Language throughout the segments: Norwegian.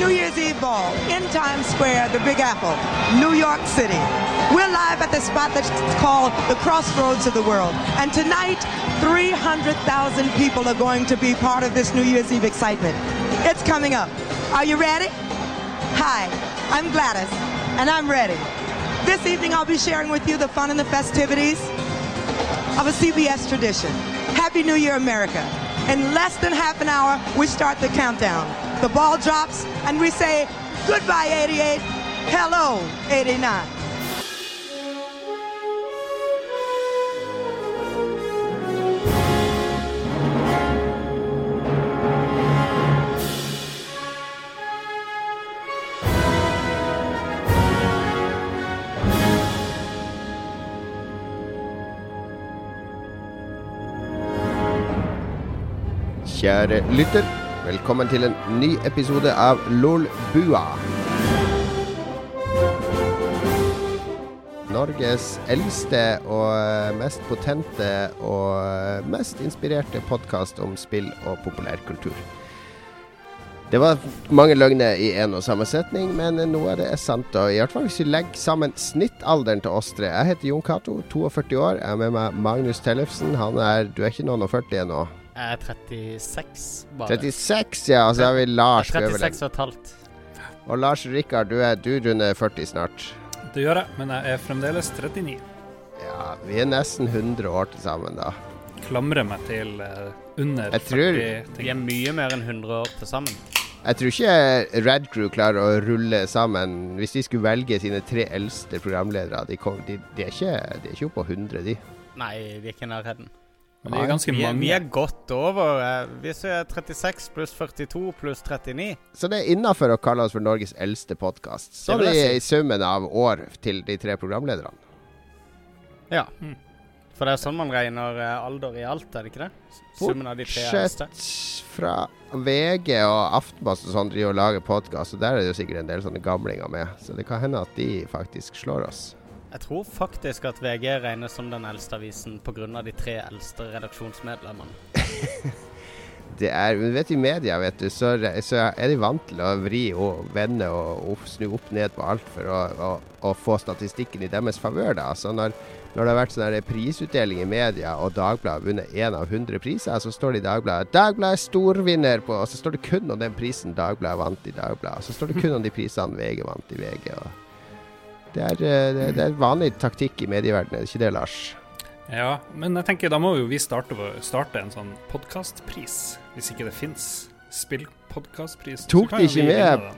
New Year's Eve ball in Times Square, the Big Apple, New York City. We're live at the spot that's called the crossroads of the world. And tonight, 300,000 people are going to be part of this New Year's Eve excitement. It's coming up. Are you ready? Hi, I'm Gladys, and I'm ready. This evening, I'll be sharing with you the fun and the festivities of a CBS tradition. Happy New Year, America. In less than half an hour, we start the countdown. The ball drops, and we say, goodbye, 88. Hello, 89. Kjære lytter, velkommen til en ny episode av Lolbua. Norges eldste og mest potente og mest inspirerte podkast om spill og populærkultur. Det var mange løgner i en og samme setning, men noe av det er sant. Og i hvert fall hvis vi legger sammen snittalderen til oss tre. Jeg heter Jon Cato, 42 år. Jeg er med meg Magnus Tellefsen. Han er Du er ikke noen og 40 ennå? Jeg er 36, bare. 36, ja. Og så har vi Lars. Jeg er over 36 og et halvt. Og Lars Rikard, du er du runder 40 snart. Det gjør jeg, men jeg er fremdeles 39. Ja, vi er nesten 100 år til sammen, da. Klamrer meg til eh, under Jeg tror- 40 Vi er mye mer enn 100 år til sammen. Jeg tror ikke Red Crew klarer å rulle sammen Hvis de skulle velge sine tre eldste programledere De, kom, de, de, er, ikke, de er ikke oppe på 100, de. Nei, vi er ikke i nærheten. Men det er ganske Vi er, mange. vi er godt over. eh, vi er 36 pluss 42 pluss 39 Så det er innafor å kalle oss for Norges eldste podkast. Så Det er i, summen av år til de tre programlederne. Ja. Mm. For det er sånn man regner eh, alder i alt, er det ikke det? Summen av de tre eldste. Bortsett fra VG og Aftenposten og sånn driver og lager podkast, og der er det jo sikkert en del sånne gamlinger med. Så det kan hende at de faktisk slår oss. Jeg tror faktisk at VG regnes som den eldste avisen pga. de tre eldste redaksjonsmedlemmene. Det er, men vet I media vet du, så, så er de vant til å vri og vende og og snu opp ned på alt for å, å, å få statistikken i deres favør. da. Så når, når det har vært sånn prisutdeling i media, og Dagbladet har vunnet én av 100 priser, så står det i Dagbladet 'Dagbladet er storvinner', på, og så står det kun om den prisen Dagbladet vant i Dagbladet. Så står det kun om de prisene VG vant i VG. Og det, er, eh, det, det er vanlig taktikk i medieverdenen, er det ikke det, Lars? Ja, men jeg tenker da må jo vi starte, starte en sånn podkastpris, hvis ikke det fins spillpodkastpris. Tok de ikke med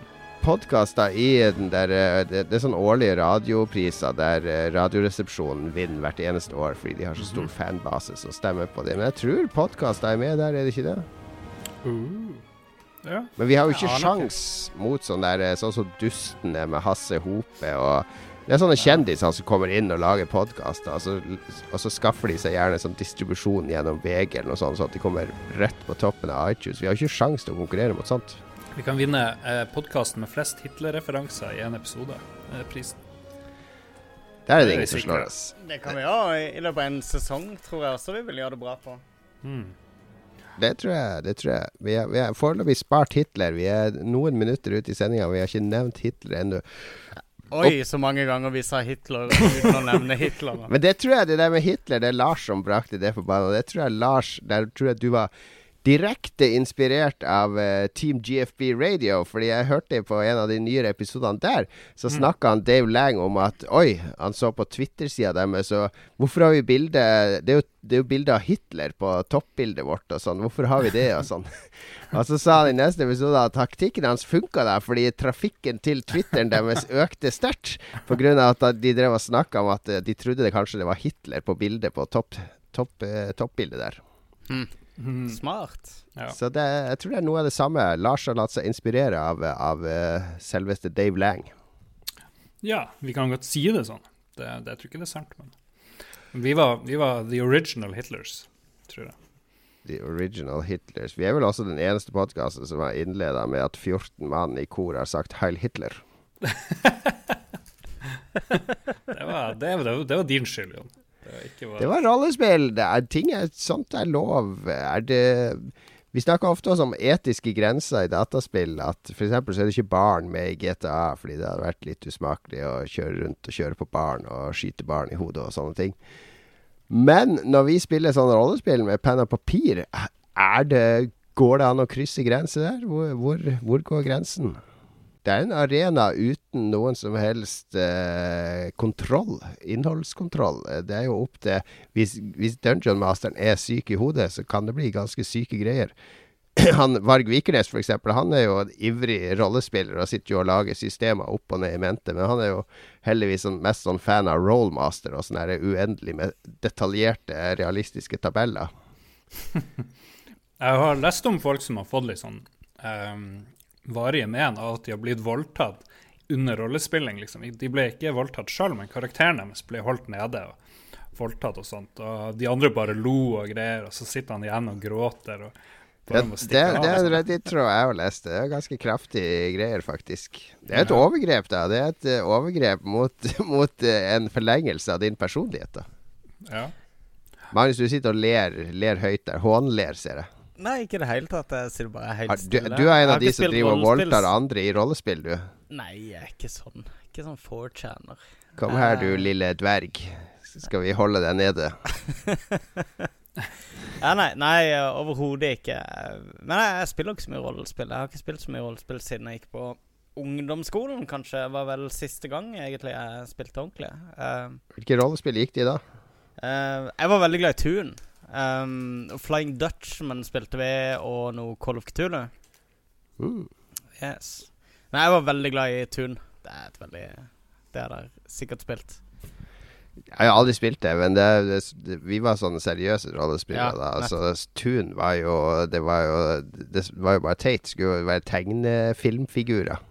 podkaster i den der eh, det, det er sånn årlige radiopriser der eh, Radioresepsjonen vinner hvert eneste år fordi de har så stor fanbase som stemmer på det. Men jeg tror podkaster er med der, er det ikke det? Uh. Ja. Men vi har jo ikke ja, sjans mot sånn der eh, sånn som Dusten er med Hasse Hope og det er sånne kjendiser som kommer inn og lager podkaster, og, så- og så skaffer de seg gjerne sånn distribusjon gjennom VG eller noe sånt, sånn at de kommer rett på toppen av iTunes. Vi har jo ikke sjans til å konkurrere mot sånt. Vi kan vinne eh, podkasten med flest Hitler-referanser i en episode. Eh, prisen. Der er det Det er ingen som slår oss. Det kan vi i, i løpet av en sesong, tror jeg også vi vil gjøre det bra på. Mm. Det tror jeg. det tror jeg. Vi har, vi har foreløpig spart Hitler. Vi er noen minutter ute i sendinga. Vi har ikke nevnt Hitler ennå. Oi, så mange ganger vi sa Hitler uten å nevne Hitler. Men det tror jeg det der med Hitler, det er Lars som brakte det på banen. Det tror jeg Lars Der tror jeg du var direkte inspirert av uh, Team GFB Radio. Fordi jeg hørte på en av de nyere episodene der, så snakka han Dave Lang om at Oi, han så på Twitter-sida deres, så hvorfor har vi bilde Det er jo, det er jo bilde av Hitler på toppbildet vårt og sånn. Hvorfor har vi det og sånn? Og så sa han i neste episode at taktikken hans funka der fordi trafikken til Twitteren deres økte sterkt. Pga. at de drev og snakka om at eh, de trodde det kanskje det var Hitler på bildet på topp, topp, eh, toppbildet der. Mm. Smart. Ja. Så det, jeg tror det er noe av det samme. Lars har latt seg inspirere av, av uh, selveste Dave Lang. ja, vi kan godt si det sånn. Det, det, jeg tror ikke det er sant, men vi var, vi var the original Hitlers, tror jeg. The original Hitlers. Vi er vel også den eneste podkasten som har innleda med at 14 mann i kor har sagt 'Heil Hitler'. Det var, det, var- det var din skyld, Jon. Var Det var rollespill. Det er ting er, sånt er lov. Er det Vi snakker ofte om etiske grenser i dataspill. At f.eks. så er det ikke barn med i GTA fordi det hadde vært litt usmakelig å kjøre rundt og kjøre på barn og skyte barn i hodet og sånne ting. Men når vi spiller sånne rollespill med penn og papir, det, går det an å krysse grenser der? Hvor, hvor, hvor går grensen? Det er en arena uten noen som helst eh, kontroll. Innholdskontroll. Eh, det er jo opp til Hvis, hvis Dungeon Masteren er syk i hodet, så kan det bli ganske syke greier. han, Varg Vikernes, for eksempel, han er jo en ivrig rollespiller og sitter jo og lager systemer opp og ned i mente, men han er jo heldigvis sånn, mest sånn fan av Rollmaster og sånne uendelig med detaljerte, realistiske tabeller. Jeg har lest om folk som har fått litt sånn um, varige men av at de har blitt voldtatt under rollespilling. Liksom. De ble ikke voldtatt sjøl, men karakteren deres ble holdt nede og voldtatt og sånt. Og de andre bare lo og greier, og så sitter han igjen og gråter. og det, det, det, er det, Reddit-tråd jeg har lest. Det er ganske kraftige greier, faktisk. Det er et ja. overgrep, da. Det er et uh, overgrep mot, mot uh, en forlengelse av din personlighet, da. Ja. Magnus, du sitter og ler, ler høyt der. Hånler, ser jeg. Nei, ikke i det hele tatt. Jeg sitter bare helt stille. Du, du er en av de som driver og voldtar andre i rollespill, du? Nei, jeg er ikke sånn. Ikke sånn 4chaner. Kom her, du eh. lille dverg. Så skal vi holde deg nede. ja, nei, nei overhodet ikke. Men jeg, jeg, spiller ikke så mye rollespill. Jeg har ikke spilt så mye rollespill siden jeg gikk på ungdomsskolen, kanskje. Det var vel siste gang egentlig jeg spilte ordentlig. Uh, Hvilke rollespill gikk de da? Uh, jeg var veldig glad i Tun. Um, Flying Dutchman spilte vi, og noe Call of Cthulhu. Uh. Yes. Men jeg var veldig glad i Tune. Det er et veldig Det er der sikkert spilt. Jeg har aldri spilt det, men det, det, vi var sånne seriøse rollespillere ja, da. Altså, Tune var jo Det var jo, det var jo bare teit. Skulle jo være tegnefilmfigurer.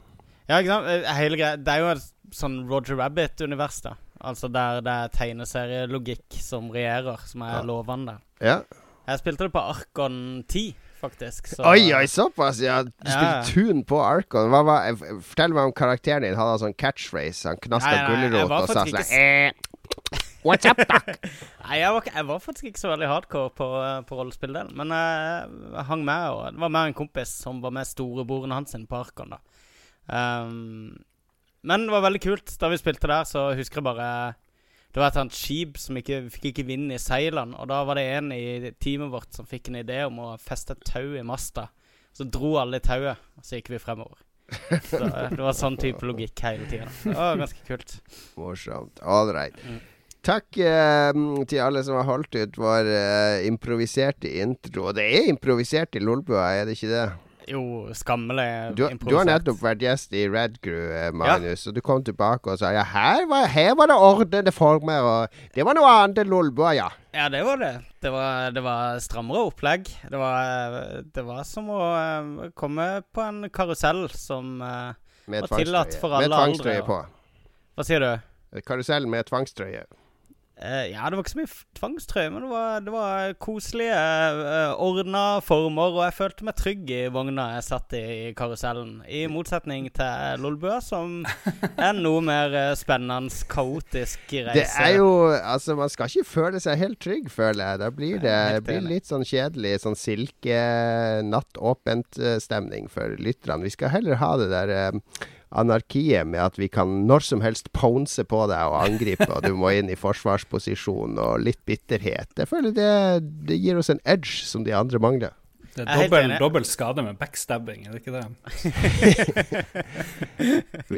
Ja, ikke sant. Eh, hele greia Det er jo et sånn Roger Rabbit-univers, da. Altså der det er tegneserielogikk som regjerer, som er ja. lovende. Ja. Jeg spilte det på Arkon 10, faktisk. Så. Oi, oi, såpass! Ja, du spilte tun på Arkon. Hva var, fortell meg om karakteren din. Han hadde sånn catchphrase. Han knaska gulrot og sa sånn eh, What's up, doc? Nei, jeg var, jeg var, faktisk ikke så veldig hardcore på, på rollespilldelen. Men jeg hang med, og det var mer en kompis som var med storebroren hans på Arkon. da um, Men det var veldig kult. Da vi spilte der, så husker jeg bare det var et sånt skip som ikke fikk ikke vind i seilene. Og da var det en i teamet vårt som fikk en idé om å feste et tau i masta. Så dro alle i tauet, og så gikk vi fremover. Så det var sånn type logikk hele tida. Det var ganske kult. Morsomt. All right. Mm. Takk eh, til alle som har holdt ut vår eh, improviserte intro. Og Det er improvisert i Lolbua, er det ikke det? Jo, skammelig du, du, har nettopp vært gjest i Red Crew, eh, Magnus, ja. og du kom tilbake og sa ja, her var, her var det ordnede former, og det var noe annet enn Lolbua, ja. Ja, det var det. Det var, det var strammere opplegg. Det var, det var, som å uh, komme på en karusell som uh, var tillatt for alle aldre. Med tvangstrøye på. Hva sier du? Karusell med tvangstrøye. Uh, ja, det var ikke så mye tvangstrøye, men det var, det var koselige, uh, ordna former. Og jeg følte meg trygg i vogna jeg satt i, i karusellen. I motsetning til Lolbua, som er noe mer uh, spennende, kaotisk reise. Det er jo Altså, man skal ikke føle seg helt trygg, føler jeg. Da blir det, det blir litt sånn kjedelig, sånn silke, nattåpent-stemning for lytterne. Vi skal heller ha det der anarkiet med at vi kan når som helst pounce på deg og angripe, og du må inn i forsvarsposisjon og litt bitterhet. Jeg føler det, det gir oss en edge som de andre mangler. Det er dobbel, dobbel skade med backstabbing, er det ikke det?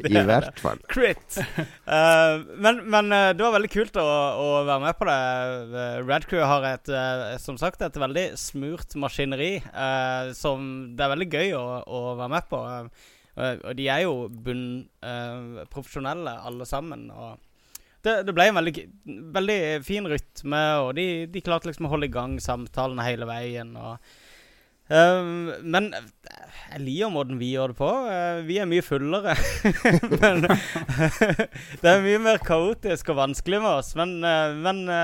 I hvert fall. Crit. Uh, men, men uh, det var veldig kult å, å, være med på det. Radcrew Red Crew har et, som sagt, et veldig smurt maskineri som det er veldig gøy å, å være med på. Og, og de er jo bunnprofesjonelle, uh, alle sammen. Og det, det, ble en veldig, veldig fin rytme, og de, de, klarte liksom å holde i gang samtalene hele veien. Og, uh, men jeg liker måten vi gjør det på. Uh, vi er mye fullere. men det er mye mer kaotisk og vanskelig med oss. Men, men det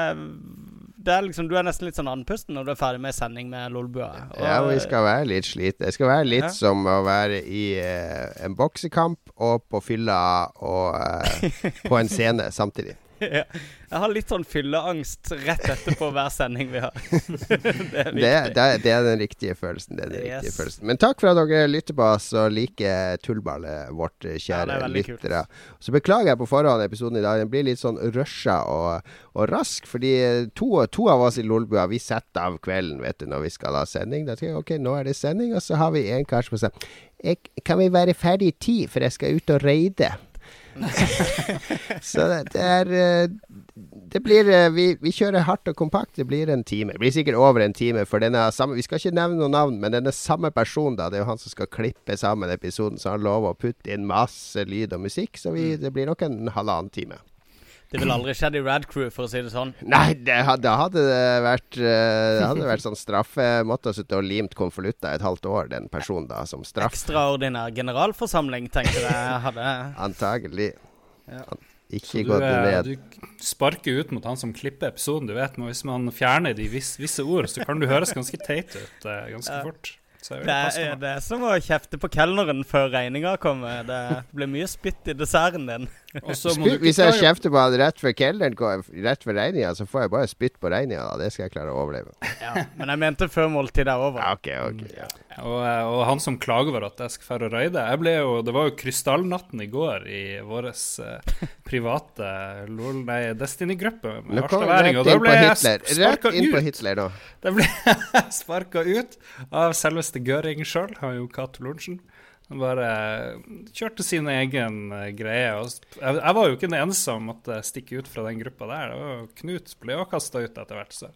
er liksom, du er nesten litt sånn andpusten når du er ferdig med sending med Lolbua. Ja, vi skal være litt slitne. Det skal være litt ja. som å være i uh, en boksekamp og på fylla og uh, på en scene samtidig. ja. Jeg har litt sånn fylleangst rett etterpå hver sending vi har. det er. Det, det, det er den riktige følelsen. Det er den yes. riktige følelsen. Men takk for at dere lytter på oss og liker tullballet vårt, kjære ja, lyttere. Så beklager jeg på forhånd episoden i dag. Den blir litt sånn rusha og, og rask. Fordi to, to, av oss i Lolbua vi setter av kvelden vet du, når vi skal ha sending. Da tenker jeg ok, nå er det sending, og så har vi en kar som sier Kan vi være ferdig i tid, for jeg skal ut og raide? så det, er eh, Det blir eh, vi, vi, kjører hardt og kompakt. Det blir en time. Det blir sikkert over en time. For denne samme Vi skal ikke nevne noen navn, men denne samme personen, da. Det er jo han som skal klippe sammen episoden, så han lover å putte inn masse lyd og musikk. Så vi, mm. det blir nok en halvannen time. Det ville aldri skjedd i Rad Crew, for å si det sånn. Nei, det hadde, da hadde det vært uh, Det hadde vært sånn straffe Måtte ha sittet og limt konvolutter et halvt år, den personen da, som straff. Ekstraordinær generalforsamling, tenkte jeg hadde Antagelig. Ja. Ikke gått ned. Du sparker ut mot han som klipper episoden. Du vet, men Hvis man fjerner de visse, visse ord, så kan du høres ganske teit ut uh, ganske ja. fort. Det er, det er som å kjefte på kelneren før regninga kommer. Det blir mye spytt i desserten din. Hvis jeg kjefter på han rett før kelneren rett ved regninga, så får jeg bare spytt på regninga. Det skal jeg klare å overleve. Ja, men jeg mente før måltidet er over. Okay, okay, ja. Og, eh, og, han som klager over at jeg skal dra og røyde jeg ble jo, Det var jo krystallnatten i går i vår eh, private LOL, nei, Destiny-gruppe med harstadværing. Og da ble jeg sparka ut. På Hitler, da. Da ble jeg sparka ut av selveste Gøring sjøl, han jo Cato Lorentzen. Han bare kjørte sin egen uh, greie. Jeg, jeg, var jo ikke den eneste som måtte stikke ut fra den gruppa der. Knut ble jo kasta ut etter hvert, så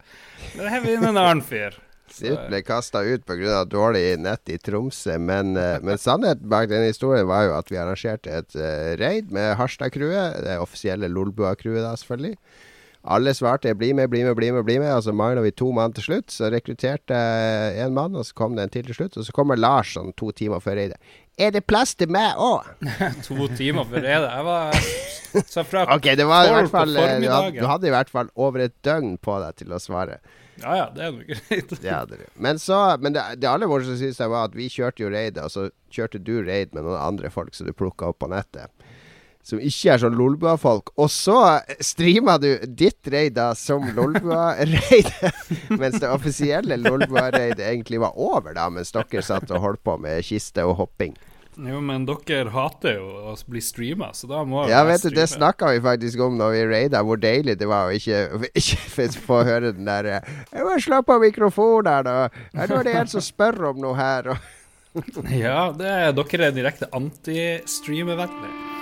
det hev inn en annen fyr. Knut ble kasta ut pga. dårlig nett i Tromsø, men, uh, men sannheten bak den historien var jo at vi arrangerte et uh, raid med Harstad-crewet, det offisielle Lolbua-crewet da, selvfølgelig. Alle svarte 'bli med, bli med, bli med', bli med. Og så mangla vi to mann til slutt. Så rekrutterte én mann, og så kom det en til til slutt. Og så kommer Lars sånn to timer før Eide. Er det plass til meg òg? to timer før Eide? Jeg var så fra Ok, det var i hvert fall eh, du hadde, du hadde, i hvert fall over et døgn på deg til å svare. Ja ja, det er nok greit. det hadde du. Men, så, men det, det aller morsomste syns jeg var at vi kjørte jo raidet, og så kjørte du raid med noen andre folk som du plukka opp på nettet som ikke er sånn Lolbua-folk. Og så streamer du ditt raid som Lolbua-raid, mens det offisielle Lolbua-raidet egentlig var over, da, mens dere satt og holdt på med kiste og hopping. Jo, men dere hater jo å bli streama, så da må Ja, vet du, det snakka vi faktisk om når vi raida, hvor deilig det var å ikke, ikke få høre den der 'Jeg må slapp av mikrofonen da. Ja, nå er det en som spør om noe her.' ja, det er, dere er direkte anti-streamervennlige.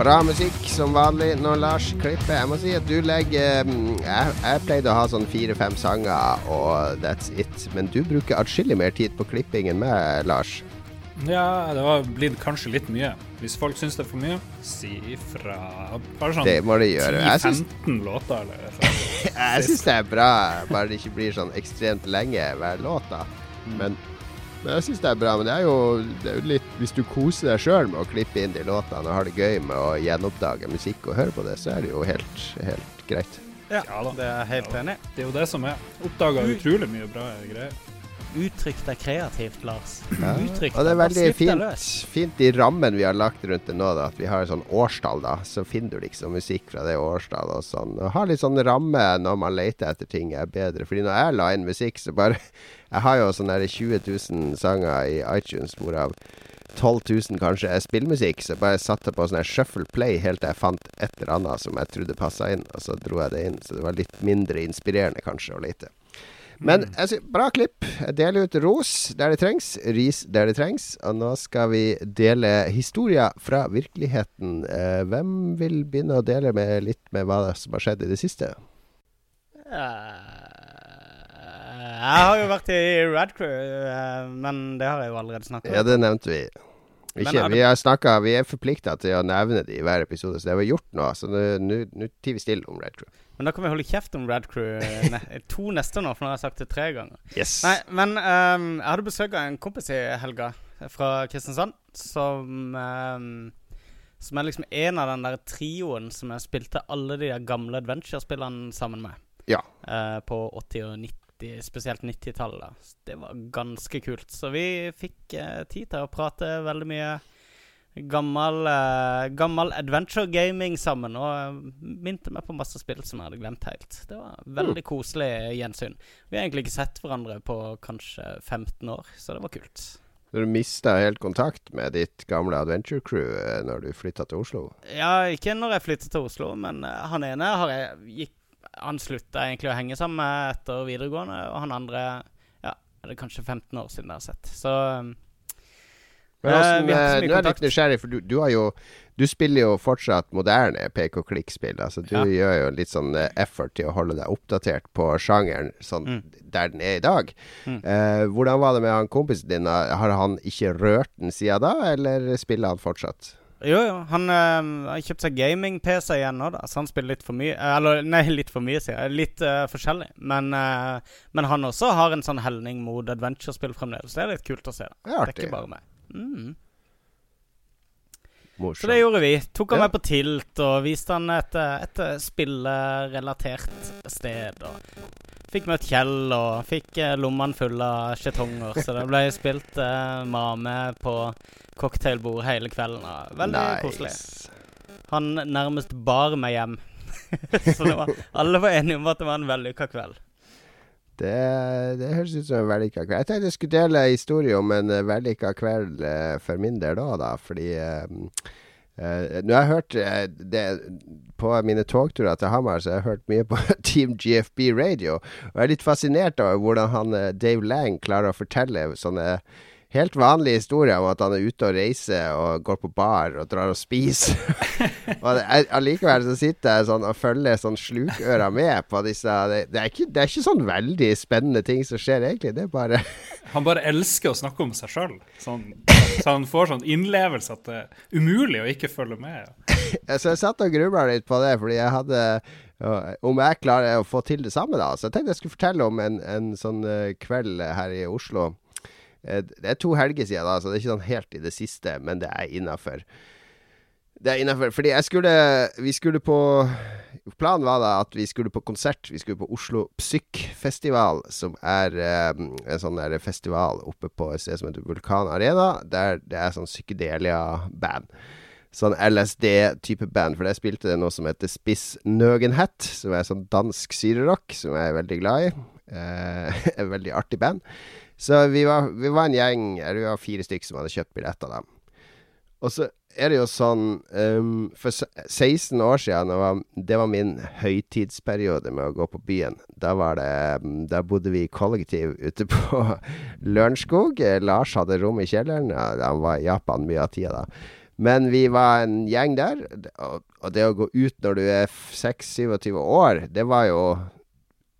Bra musikk som vanlig når Lars klipper. Jeg må si at du legger mm, Jeg, jeg pleide å ha sånn fire-fem sanger, og that's it. Men du bruker atskillig mer tid på klipping enn meg, Lars. Ja, det var blitt kanskje litt mye. Hvis folk syns det er for mye, si ifra. Bare sånn det må de gjøre. 10-15 låter, eller Jeg syns det er bra, bare det ikke blir sånn ekstremt lenge hver låt, da. Mm. Men men jeg syns det er bra. Men det er jo, det er jo litt Hvis du koser deg sjøl med å klippe inn de låtene og har det gøy med å gjenoppdage musikk og høre på det, så er det jo helt, helt greit. Ja, det er jeg helt enig. Det er jo det som er. Oppdaga utrolig mye bra greier. Uttrykk deg kreativt, Lars. Ja. Uttrykk og det er veldig fint, fint i rammen vi har lagt rundt det nå, da, at vi har sånn årstall. da Så finner du liksom musikk fra det årstallet og sånn. Og har litt sånn ramme når man leter etter ting er bedre. Fordi når jeg la inn musikk, så bare Jeg har jo sånn 20 000 sanger i iTunes, hvorav 12 000 kanskje er spillmusikk. Så jeg bare satte på sånn shuffle play helt til jeg fant et eller annet som jeg trodde passa inn, og så dro jeg det inn. Så det var litt mindre inspirerende kanskje å lete. Men mm. altså, bra klipp. Jeg deler ut ros der det trengs, ris der det trengs. Og nå skal vi dele historier fra virkeligheten. Eh, hvem vil begynne å dele med litt med hva som har skjedd i det siste? Uh, Jeg har jo vært i Rad Crew, eh, men det har jeg jo allerede snakket om. Ja, det nevnte vi. Ikke, Men vi, har snakket, vi er forplikta til å nevne det i hver episode, så det har vi gjort nå. Så nå tier vi stille om Red Crew. Men da kan vi holde kjeft om Rad Crew ne to neste nå, for nå har jeg sagt det tre ganger. Yes. Nei, men um, jeg hadde besøk av en kompis i helga fra Kristiansand som um, Som er liksom en av den der trioen som jeg spilte alle de gamle adventure-spillene sammen med. Ja. Uh, på 80- og 90, spesielt 90-tallet. Det var ganske kult. Så vi fikk uh, tid til å prate veldig mye gammel, uh, gammel adventure gaming sammen. Og eh, minte meg på masse spill som jeg hadde glemt helt. Det var veldig koselig gjensyn. Vi har egentlig ikke sett hverandre på kanskje 15 år, så det var kult. Du mista helt kontakt med ditt gamle adventure crew eh, når du flytta til Oslo? Ja, ikke når jeg flyttet til Oslo, men han ene har jeg gikk Han slutta egentlig å henge sammen med etter videregående, og han andre Ja, er det kanskje 15 år siden jeg har sett. Så Men Eh, hvordan, eh, nå er jeg litt nysgjerrig, for du, du har jo Du spiller jo fortsatt moderne pek-og-klikk-spill. Altså, du Ja. gjør jo litt sånn eh, effort til å holde deg oppdatert på sjangeren sånn Mm. der den er i dag. Mm. Eh, hvordan var det med han kompisen din? Har han ikke rørt den siden da, eller spiller han fortsatt? Jo, jo. Han øh, har kjøpt seg gaming-PC igjen nå, da, så han spiller litt for mye. Eller nei, litt for mye, sier jeg. Litt øh, forskjellig. Men, øh, men han også har en sånn helning mot adventure-spill fremdeles. Det er litt kult å se. da. Det er artig. Det er ikke bare meg. Mm. Så det gjorde vi. Tok han Ja. med på Tilt og viste han et, et spillerelatert sted. Fikk møtt Kjell og fikk eh, lommene fulle av skjetonger. Så det ble spilt eh, mame på cocktailbord hele kvelden. Veldig koselig. Han nærmest bar meg hjem. så det var, alle var enige om at det var en vellykka kveld. Det, det høres ut som en vellykka kveld. Jeg tenkte jeg skulle dele historie om en uh, vellykka kveld eh, for min del òg, da. Fordi uh, Nå har jeg hørt uh, det På mine togturer til Hamar så har jeg hørt mye på Team GFB Radio. Og jeg er litt fascinert over hvordan han uh, Dave Lang klarer å fortelle sånne helt vanlig historie om at han er ute og reiser og går på bar og drar og spiser. og allikevel så sitter jeg sånn og følger sånn slukøra med på disse det, det, er ikke, det er ikke sånn veldig spennende ting som skjer, egentlig. Det er bare Han bare elsker å snakke om seg sjøl. Sånn, så han får sånn innlevelse at det er umulig å ikke følge med. Så jeg satt og grubla litt på det, fordi jeg hadde Om jeg klarer å få til det samme, da. Så jeg tenkte jeg skulle fortelle om en, en sånn øh, kveld her i Oslo. Eh, Det er to helger siden, da, så det er ikke sånn helt i det siste, men det er innafor. Det er innafor. Fordi jeg skulle Vi skulle på Planen var da at vi skulle på konsert. Vi skulle på Oslo Psyk-festival, som er um, en sånn der festival oppe på et sted som heter Vulkan Arena, der det er sånn psykedelia-band sånn LSD-type band. For jeg spilte det noe som heter Spiss Nøgenhet, som er sånn dansk syrerock, som jeg er veldig glad i. Uh, et veldig artig band. Så vi var, vi var en gjeng, eller vi var fire stykker som hadde kjøpt billett av dem. Og så er det jo sånn um, For 16 år siden, var, det var min høytidsperiode med å gå på byen. Da det ehm, Da bodde vi i kollektiv ute på Lørenskog. Lars hadde rom i kjelleren. Han var i Japan mye av tida da. Men vi var en gjeng der, og, det å gå ut når du er 6-27 år, det var jo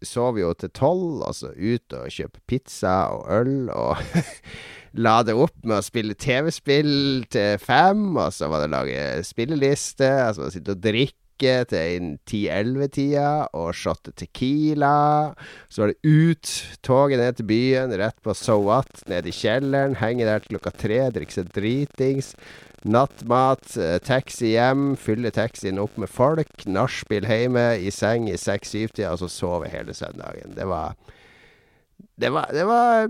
Sov jo til tolv, altså ut og kjøpe pizza og øl, og la det opp med å spille TV-spill til fem, og så var det å lage spilleliste, og så var det å sitte og drikke til 10-11-tida, og shotte Tequila. Så var det ut, toget ned til byen, rett på So What, ned i kjelleren, henge der til klokka tre, drikke seg dritings. Nattmat, eh, taxi hjem, fylle taxien opp med folk, nachspiel hjemme, i seng i seks-syv-tida, og så sove hele søndagen. Det var Det var, det var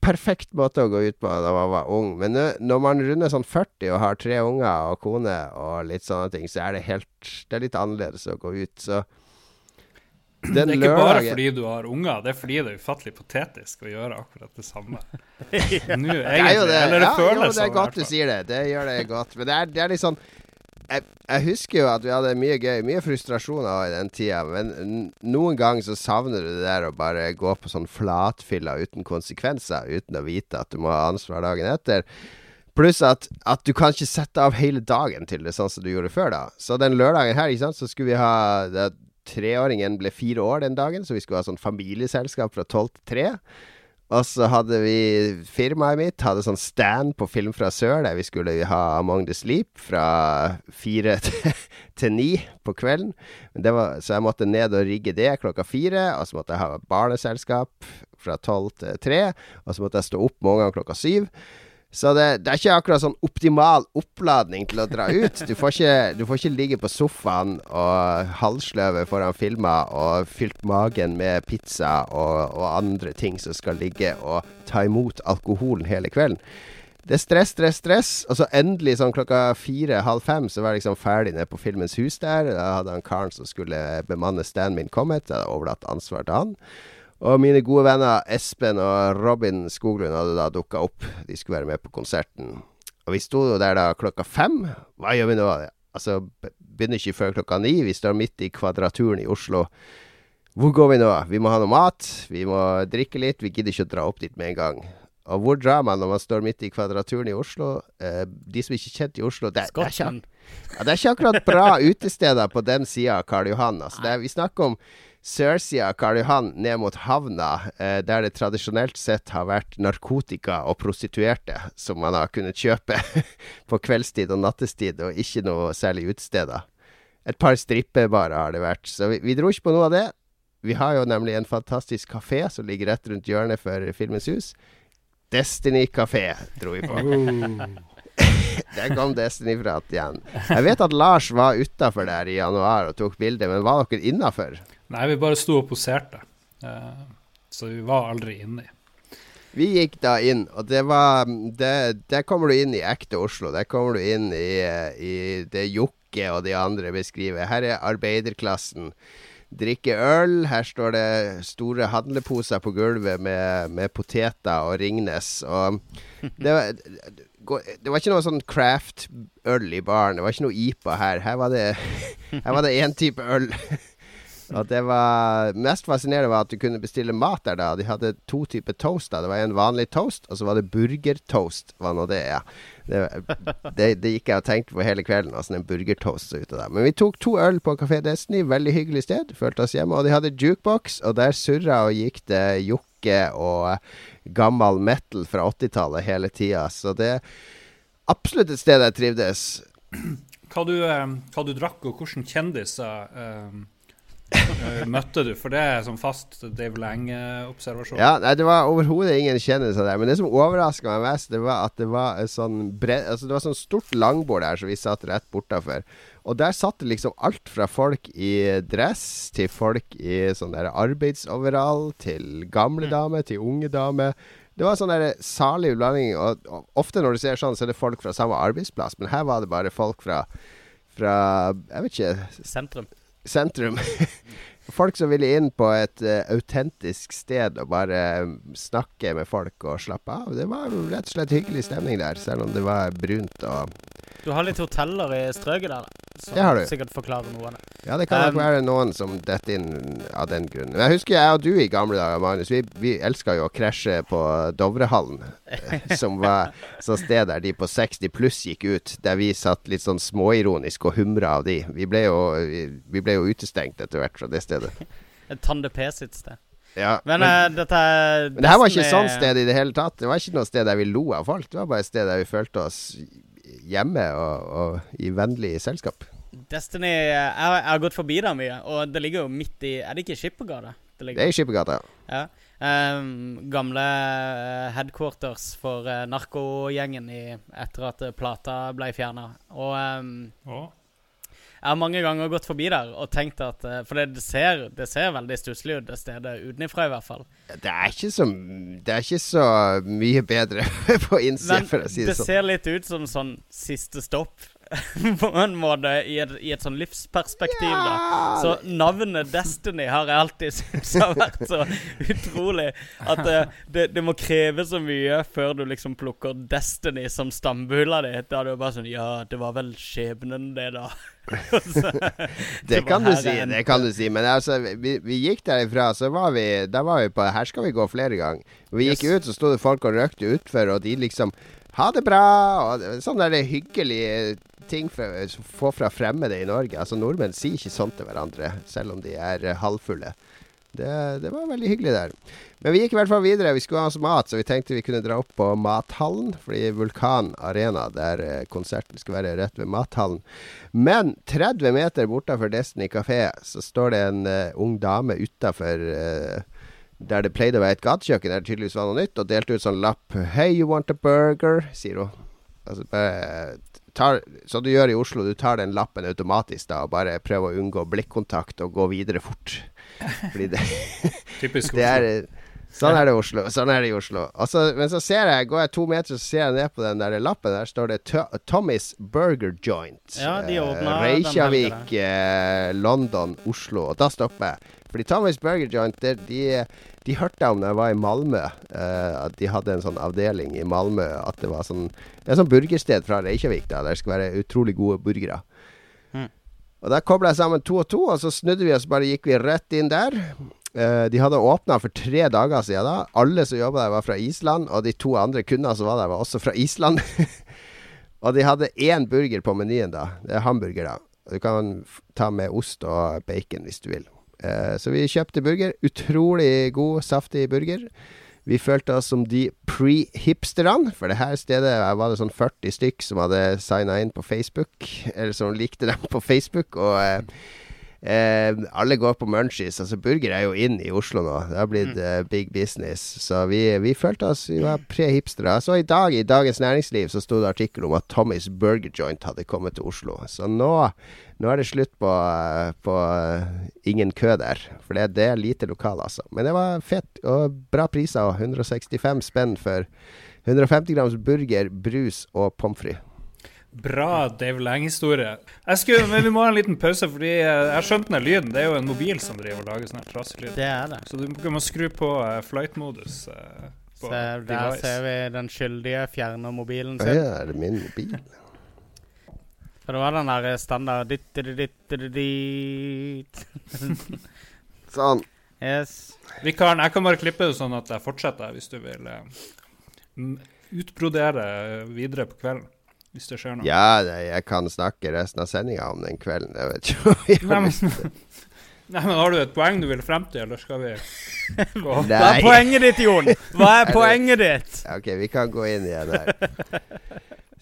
perfekt måte å gå ut på da man var ung. Men når man runder sånn 40 og har tre unger og kone og litt sånne ting, så er det helt Det er litt annerledes å gå ut, så Det er ikke bare fordi du har unger, det er fordi det er ufattelig patetisk å gjøre akkurat det samme. Nå, Det egentlig. er jo det. Eller det ja, føles jo, det sånn. er godt du sier det. Det gjør det godt. Men det er, det er litt sånn jeg, husker jo at vi hadde mye gøy, mye frustrasjoner i den tida, men noen ganger så savner du det der å bare gå på sånn flatfilla uten konsekvenser, uten å vite at du må ha ansvar dagen etter. Pluss at, at du kan ikke sette av hele dagen til det, sånn som du gjorde før, da. Så den lørdagen her, ikke sant, så skulle vi ha treåringen ble fire år den dagen, så vi skulle ha sånn familieselskap fra tolv til tre. Og så hadde vi Firmaet mitt hadde sånn stand på Film fra sør, der vi skulle ha Among the Sleep fra fire til ni på kvelden. Var, så jeg måtte ned og rigge det klokka fire. Og så måtte jeg ha barneselskap fra tolv til tre. Og så måtte jeg stå opp mange ganger klokka syv. Så det, det, er ikke akkurat sånn optimal oppladning til å dra ut. Du får ikke, du får ikke ligge på sofaen og halvsløve foran filmer og fylt magen med pizza og, og, andre ting som skal ligge og ta imot alkoholen hele kvelden. Det er stress, stress, stress. Og så endelig sånn klokka fire-halv fem så var jeg liksom ferdig nede på Filmens hus der. Da hadde han karen som skulle bemanne standen min kommet. Jeg hadde overlatt ansvaret til han. Og mine gode venner Espen og Robin Skoglund hadde da dukka opp. De skulle være med på konserten. Og vi sto der da klokka fem. Hva gjør vi nå? Altså, begynner ikke før klokka ni. Vi står midt i Kvadraturen i Oslo. Hvor går vi nå? Vi må ha noe mat. Vi må drikke litt. Vi gidder ikke å dra opp dit med en gang. Og hvor drar man når man står midt i Kvadraturen i Oslo? Eh, de som ikke er kjent i Oslo det, det, er ikke, ja, det, er ikke, akkurat bra utesteder på den sida av Karl Johan. Altså, er, vi snakker om sørsida av Karl Johan ned mot havna, eh, der det tradisjonelt sett har vært narkotika og prostituerte som man har kunnet kjøpe på kveldstid og nattestid, og ikke noe særlig utesteder. Et par strippebarer har det vært, så vi, vi, dro ikke på noe av det. Vi har jo nemlig en fantastisk kafé som ligger rett rundt hjørnet for Filmens hus. Destiny kafé dro vi på. Der kom Destiny-prat igjen. Jeg vet at Lars var utafor der i januar og tok bilde, men var dere innafor? Nei, vi bare sto og poserte. Uh, så vi var aldri inni. Vi gikk da inn, og det var det, Der kommer du inn i ekte Oslo. Der kommer du inn i, i det Jokke og de andre beskriver. Her er arbeiderklassen. Drikke øl. Her står det store handleposer på gulvet med, med poteter og Ringnes. Og det var, det var ikke noe sånn craft-øl i baren. Det var ikke noe IPA her. Her var det én type øl. Og det var mest fascinerende var at du kunne bestille mat der da. De hadde to typer toast. da Det var en vanlig toast, og så var det burgertoast. Hva nå det er. Det, det, det, gikk jeg og tenkte på hele kvelden. åssen en burgertoast så ut av det. Men vi tok to øl på Kafé Destiny. Veldig hyggelig sted. Følte oss hjemme. Og de hadde jukebox, og der surra og gikk det jokke og gammel metal fra 80-tallet hele tida. Så det er absolutt et sted jeg trivdes. Hva du, eh, hva du drakk, og hvilke kjendiser Eh, møtte du? For det er sånn fast Dave Lange-observasjon? Ja, nei, det var overhodet ingen kjendiser der. Men det som overraska meg mest, det var at det var sånn bred, altså det var sånn stort langbord der som vi satt rett bortafor. Og der satt det liksom alt fra folk i dress til folk i sånn der arbeidsoverall, til gamle mm. damer, til unge damer. Det var sånn der salig blanding. Og, og, ofte når du ser sånn, så er det folk fra samme arbeidsplass, men her var det bare folk fra, fra Jeg vet ikke Sentrum sentrum. folk som ville inn på et uh, autentisk sted og bare snakke med folk og slappe av. Det var rett og slett hyggelig stemning der, selv om det var brunt og Du har litt hoteller i strøket der, som det har du. sikkert forklarer noe av det. Ja, det kan nok um, være noen som detter inn av den grunnen. Men jeg husker jeg og du i gamle dager, Magnus, vi, vi elska jo å krasje på Dovrehallen, eh, som var sånn sted der de på 60 pluss gikk ut, der vi satt litt sånn småironisk og humra av de. Vi ble jo, vi, vi ble jo utestengt etter hvert fra det stedet. Et Tande P sitt sted. Ja, men, men, uh, dette men det her var ikke et sånt sted i det hele tatt. Det var ikke noe sted der vi lo av folk. Det var bare et sted der vi følte oss hjemme og, og i vennlig selskap. Destiny jeg, jeg, har gått forbi der mye, og det ligger jo midt i Er det ikke Skippergata? Det, det er i Skippergata, ja. Um, gamle uh, headquarters for uh, narkogjengen etter at uh, plata ble fjerna. Og um, oh. Jeg har mange ganger gått forbi der og tenkt at uh, For det, ser, det ser veldig stusslig ut, det stedet utenfra i hvert fall. Det er ikke så, er ikke så mye bedre på innsida, for å si det sånn. Det ser litt ut som sånn siste stopp på en måte, i et, i et sånn livsperspektiv, ja. da. Så navnet Destiny har jeg alltid syntes har vært så utrolig at det, det, det, må kreve så mye før du liksom plukker Destiny som stambula di. Da er det jo bare sånn Ja, det var vel skjebnen, det, da. det kan du si, det kan du si. Men altså, vi, vi gikk derifra, så var vi Da var vi på Her skal vi gå flere ganger. Vi gikk yes. ut, så sto det folk og røkte utfor, og de liksom ha det bra! Og sånn der hyggelig ting for å få fra fremmede i Norge. Altså Nordmenn sier ikke sånn til hverandre, selv om de er uh, halvfulle. Det, det, var veldig hyggelig der. Men vi gikk i hvert fall videre. Vi skulle ha oss mat, så vi tenkte vi kunne dra opp på Mathallen. Fordi Vulkan Arena, der uh, konserten skal være rett ved Mathallen. Men 30 meter bortafor Destiny kafé så står det en uh, ung dame utafor der det pleide å være et gatekjøkken, der det tydeligvis var noe nytt, og delte ut sånn lapp 'Hey, you want a burger?' sier hun. Altså bare tar, Som du gjør i Oslo, du tar den lappen automatisk da og bare prøver å unngå blikkontakt og gå videre fort. Fordi det Typisk det er, Sånn er det i Oslo. Sånn er det i Oslo. Altså, men så ser jeg, går jeg to meter, så ser jeg ned på den der lappen. Der står det Tommys Burger Joint. Ja, de åpna eh, Reykjavik, eh, London, Oslo. Og da stopper jeg. Fordi Thomas Burger Joint de, de, de hørte om da jeg var i Malmö, uh, at de hadde en sånn avdeling i Malmö. At det var sånn et sånn burgersted fra Reykjavik da, der det skulle være utrolig gode burgere. Mm. Og Da kobla jeg sammen to og to, og så snudde vi oss bare gikk vi rett inn der. Uh, de hadde åpna for tre dager siden. da Alle som jobba der, var fra Island. Og de to andre kundene som var der, var også fra Island. og de hadde én burger på menyen, da. Det er hamburger, da. Du kan ta med ost og bacon hvis du vil. Eh, så vi kjøpte burger. Utrolig god, saftig burger. Vi følte oss som de pre-hipsterne, for det her stedet var det sånn 40 stykk som hadde signa inn på Facebook, eller som likte dem på Facebook. Og eh, Eh, alle går på munchies. Altså Burger er jo inn i Oslo nå. Det har blitt mm. eh, big business. Så vi, vi følte oss Vi var pre-hipstere. Så i dag i Dagens Næringsliv så sto det artikkel om at Tommys Burger Joint hadde kommet til Oslo. Så nå, nå er det slutt på, eh, på uh, ingen kø der. For det, det er lite lokal, altså. Men det var fett og bra priser. 165 spenn for 150 grams burger, brus og pommes frites. Bra Dave Lang-historie. Men vi må ha en liten pause, fordi jeg skjønte den lyden. Det er jo en mobil som driver og lager sånn trasselyd. Det er det. Så du må skru på uh, flight-modus. Uh, Se, der device. ser vi den skyldige fjerner mobilen sin. Ja, er det min mobil? For det var den der standard ditt, ditt, ditt, ditt. Sånn. Yes. Vikaren, jeg kan bare klippe det sånn at jeg fortsetter, hvis du vil uh, utbrodere videre på kvelden hvis det skjer noe. Ja, jeg kan snakke resten av sendinga om den kvelden. Jeg vet ikke om jeg har lyst til Nei, men Har du et poeng du vil frem til, eller skal vi gå? Hva er poenget ditt, Jon? Hva er poenget ditt? OK, vi kan gå inn igjen her.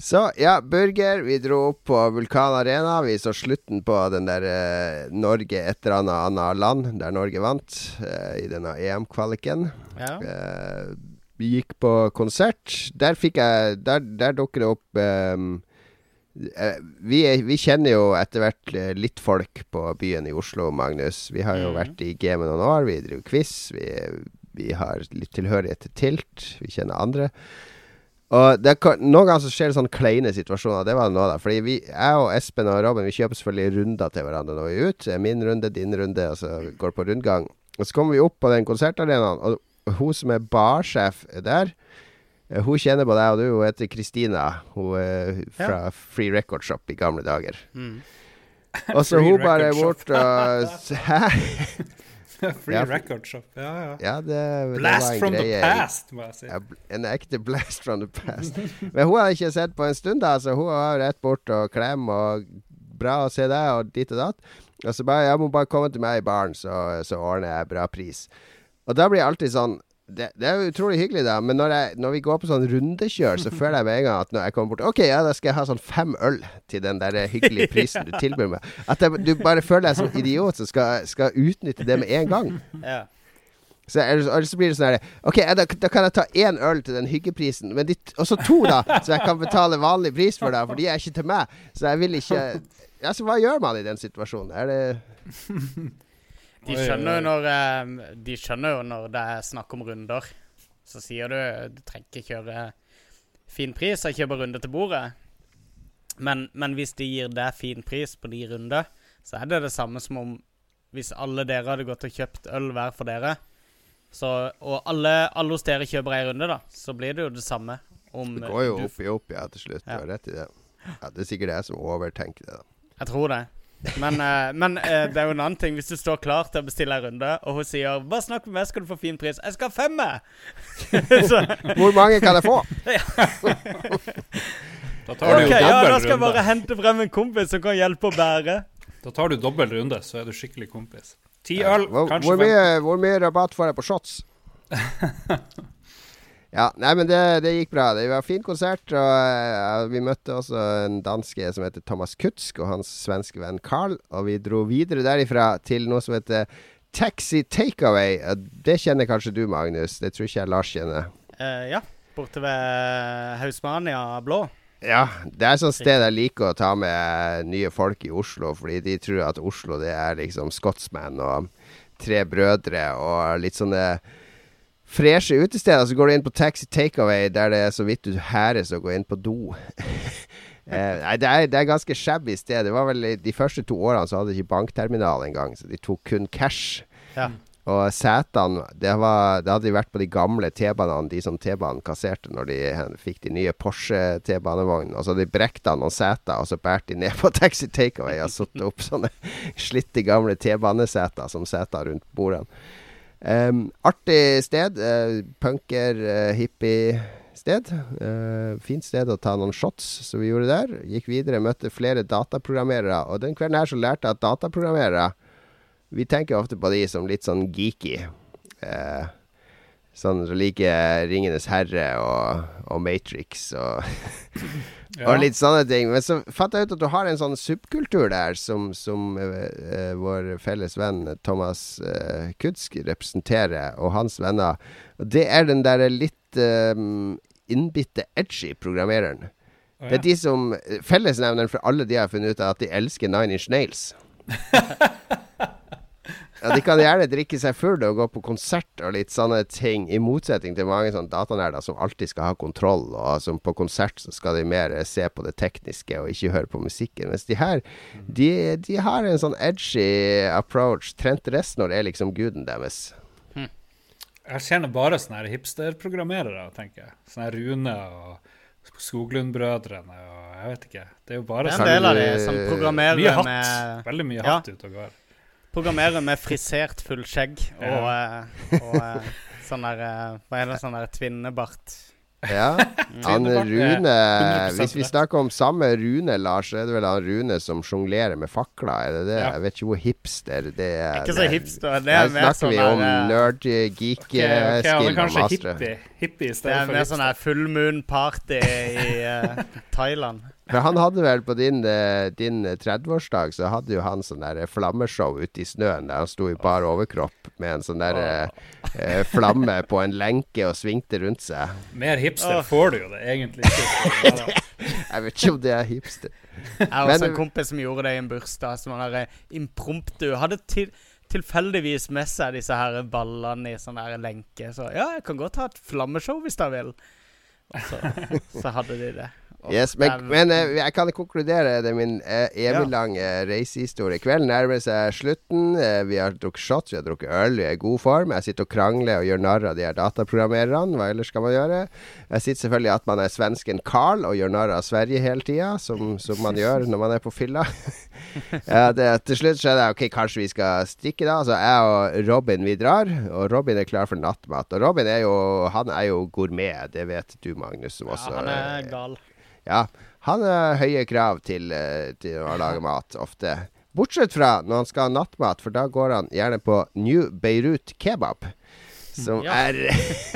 Så, ja, burger. Vi dro opp på Vulkan Arena. Vi så slutten på den der eh, Norge et eller annet annet land, der Norge vant eh, i denne EM-kvaliken. Ja. Eh, vi gikk på konsert. Der fikk jeg Der, der dukker det opp um, vi, vi, kjenner jo etter hvert litt folk på byen i Oslo, Magnus. Vi har jo mm. vært i gamet noen år. Vi driver quiz. Vi, vi har litt tilhørighet til Tilt. Vi kjenner andre. Og det, Noen ganger så skjer det sånne kleine situasjoner. Det var det nå, da. Fordi vi, jeg og Espen og Robin Vi kjøper selvfølgelig runder til hverandre når vi er ute. Min runde, din runde, og så går på rundgang. Og så kommer vi opp på den konsertarenaen, og hun som er barsjef der, eh, hun kjenner på deg, og du hun heter Kristina. Hun er fra ja. Free Record Shop i gamle dager. Mm. Og så hun bare bort og Hæ? Free ja, Record Shop, ja, ja. ja det, blast det from the past, må jeg si. En ekte blast from the past. Men hun har ikke sett på en stund, da, så hun var rett bort og klem og bra å se deg, og dit og datt. Og så bare Jeg må bare komme til meg i baren, så, så ordner jeg bra pris. Og da blir jeg alltid sånn det, det, er utrolig hyggelig, da, men når, jeg, når vi går på sånn rundekjør, så føler jeg med en gang at når jeg kommer bort OK, ja, da skal jeg ha sånn fem øl til den der hyggelige prisen du tilbyr meg. At jeg, du bare føler deg som idiot som skal, skal, utnytte det med en gang. Ja. Så, eller så blir det sånn her OK, da, da, kan jeg ta én øl til den hyggeprisen, men de, også to, da, så jeg kan betale vanlig pris for da, for de er ikke til meg. Så jeg vil ikke Altså, hva gjør man i den situasjonen? Er det de skjønner, jo når, eh, de skjønner jo når det er snakk om runder. Så sier du du trenger ikke kjøre fin pris, og kjøper runde til bordet. Men, men, hvis de gir deg fin pris på de runder, så er det det samme som om hvis alle dere hadde gått og kjøpt øl hver for dere, så, og alle, alle, hos dere kjøper ei runde, da, så blir det jo det samme. Om, det går jo opp i opp, ja, til slutt. Du har rett i det. Ja, det er sikkert jeg som overtenker det. da. Jeg tror det. Men, uh, men uh, det er jo en annen ting hvis du står klar til å bestille en runde, og hun sier 'Bare snakk med meg, skal du få fin pris'. 'Jeg skal ha femme!' Hvor mange kan jeg få? Da tar du Ok, jo ja, da skal jeg runde. bare hente frem en kompis som kan hjelpe å bære. Da tar du dobbel runde, så er du skikkelig kompis. Ti øl, Hvor, kanskje hvor, fem. mye, hvor mye rabatt får jeg på shots? ja, nei, men det, det gikk bra. Det var en fin konsert. Og eh, Vi møtte også en danske som heter Thomas Kutsk, og hans svenske venn Carl. Og vi dro videre derifra til noe som heter Taxi Takeaway. Det kjenner kanskje du, Magnus. Det tror ikke jeg Lars kjenner. Uh, ja, borte ved Hausmania Blå. Ja, det er sånn sted jeg liker å ta med nye folk i Oslo, fordi de tror at Oslo det er liksom Scotsman og Tre Brødre og litt sånne freshe utesteder. Så går du inn på Taxi Takeaway, der det er så vidt du hæres å gå inn på do. eh, nei, det er, det er ganske shabby sted. Det var vel De første to årene så hadde de ikke bankterminal engang, så de tok kun cash. Ja. Og setene det, var, det hadde de vært på de gamle T-banene, de som T-banen kasserte når de fikk de nye Porsche T-banevognene. Og så hadde de brekt av noen seter, og så bært de ned på Taxi Takeaway og satt opp sånne slitte gamle T-baneseter som seter rundt bordene. Em, artig sted. Uh, punker, uh, hippie-sted. Uh, fint sted å ta noen shots, som vi gjorde der. Gikk videre, møtte flere dataprogrammerere. Og den kvelden her så lærte jeg at dataprogrammerere Vi tenker ofte på de som litt sånn geeky. Eh, sånn som liker Ringenes herre og, og Matrix og Ja. og litt sånne ting. Men så fant jeg ut at du har en sånn subkultur der som, som eh, vår felles venn Thomas uh, Kudsk representerer, og hans venner. Og det er den derre litt eh, innbitte, edgy programmereren. Det er de som Fellesnevneren for alle de har funnet ut av at de elsker Nine Inch Nails. Ja, De kan gjerne drikke seg fulle og gå på konsert og litt sånne ting, i motsetning til mange sånne datanerder som alltid skal ha kontroll, og som på konsert så skal de mer eh, se på det tekniske og ikke høre på musikken. Mens de her, de, de har en sånn edgy approach. Trent Reznor er liksom guden deres. Jeg kjenner bare sånne her hipsterprogrammerere, tenker jeg. Sånne Rune og Skoglund-brødrene og jeg vet ikke. Det er jo bare Det er sånn en del av de du- som mye hatt. med Veldig mye Ja. hatt ute og går. Programmerer med frisert fullskjegg og, Ja. eh, og eh, sånn der eh, Hva er det, sånn der tvinnebart? Ja. Han er Rune Hvis vi snakker om samme Rune, Lars, så er det vel han Rune som sjonglerer med fakler? Er det det? Ja. Jeg vet ikke hvor hipster det er. Ikke så hipster. Det er mer sånn snakker sånn vi om der, eh, nerd, geek, ok, han er skill og mastere. hippie. Hippie i Det stedet er for mer sånn hipster. der full moon-party i uh, Thailand. For han hadde vel på din, eh, din eh, 30-årsdag, så hadde jo han sånn der flammeshow ute i snøen der han sto i bar overkropp med en sånn der eh, eh, flamme på en lenke og svingte rundt seg. Mer hipster får du jo det egentlig ikke. Jeg vet ikke om det er hipster. Jeg har Men- også en kompis som gjorde det i en bursdag. Som han der impromptu Hadde til, tilfeldigvis med seg disse her ballene i sånn her lenke. Så ja, jeg kan godt ha et flammeshow hvis dere vil. Og så, så hadde de det. Yes, men, men eh, jeg kan konkludere. Det er min eh, eviglange eh, reisehistorie. Kvelden nærmer seg slutten. Eh, vi har drukket shots, vi har drukket øl, vi er i god form. Jeg sitter og krangler og gjør narr av de her dataprogrammererne. Hva ellers skal man gjøre? Jeg sitter selvfølgelig at man er svensken Carl og gjør narr av Sverige hele tida, som, som man gjør når man er på fylla. ja, det, til slutt skjedde det ok, kanskje vi skal stikke, da. Så jeg og Robin vi drar, og Robin er klar for nattmat. Og Robin er jo, han er jo gourmet, det vet du, Magnus, som også ja, han er gal. Ja, han har høye krav til, eh, til å lage mat, ofte. Bortsett fra når han skal ha nattmat, for da går han gjerne på New Beirut Kebab. Som Ja. er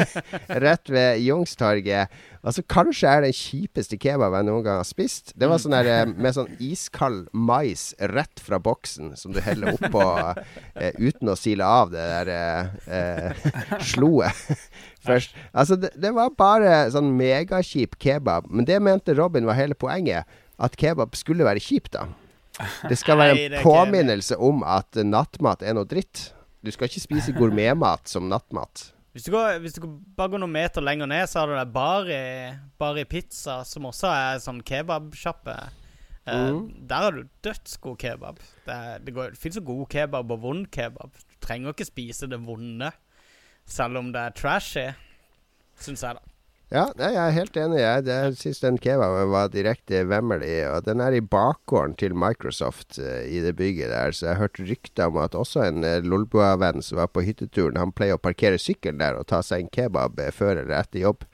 rett ved Youngstorget. Altså, kanskje er den kjipeste kebaben jeg noen gang har spist. Det var sånn der eh, med sånn iskald mais rett fra boksen, som du heller oppå eh, uten å sile av det der eh, eh, sloet. Først. Altså, det, det var bare sånn megakjip kebab. Men det mente Robin var hele poenget. At kebab skulle være kjipt, da. Det skal være en påminnelse om at nattmat er noe dritt. Du skal ikke spise gourmetmat som nattmat. Hvis du, går, hvis du går- bare går noen meter lenger ned, så har du der Bari, Bari Pizza, som også er sånn kebabsjappe. Eh, Mm. Der har du dødsgod kebab. Det, det, går- det fins jo god kebab og vond kebab. Du trenger ikke spise det vonde, selv om det er trashy, syns jeg, da. Ja, jeg er helt enig. Jeg, jeg syns den kebaben var direkte vemmelig. Og den er i bakgården til Microsoft uh, i det bygget der. Så jeg har hørt rykter om at også en uh, Lolbua-venn som var på hytteturen, han pleier å parkere sykkelen der og ta seg en kebab eh, før eller etter jobb.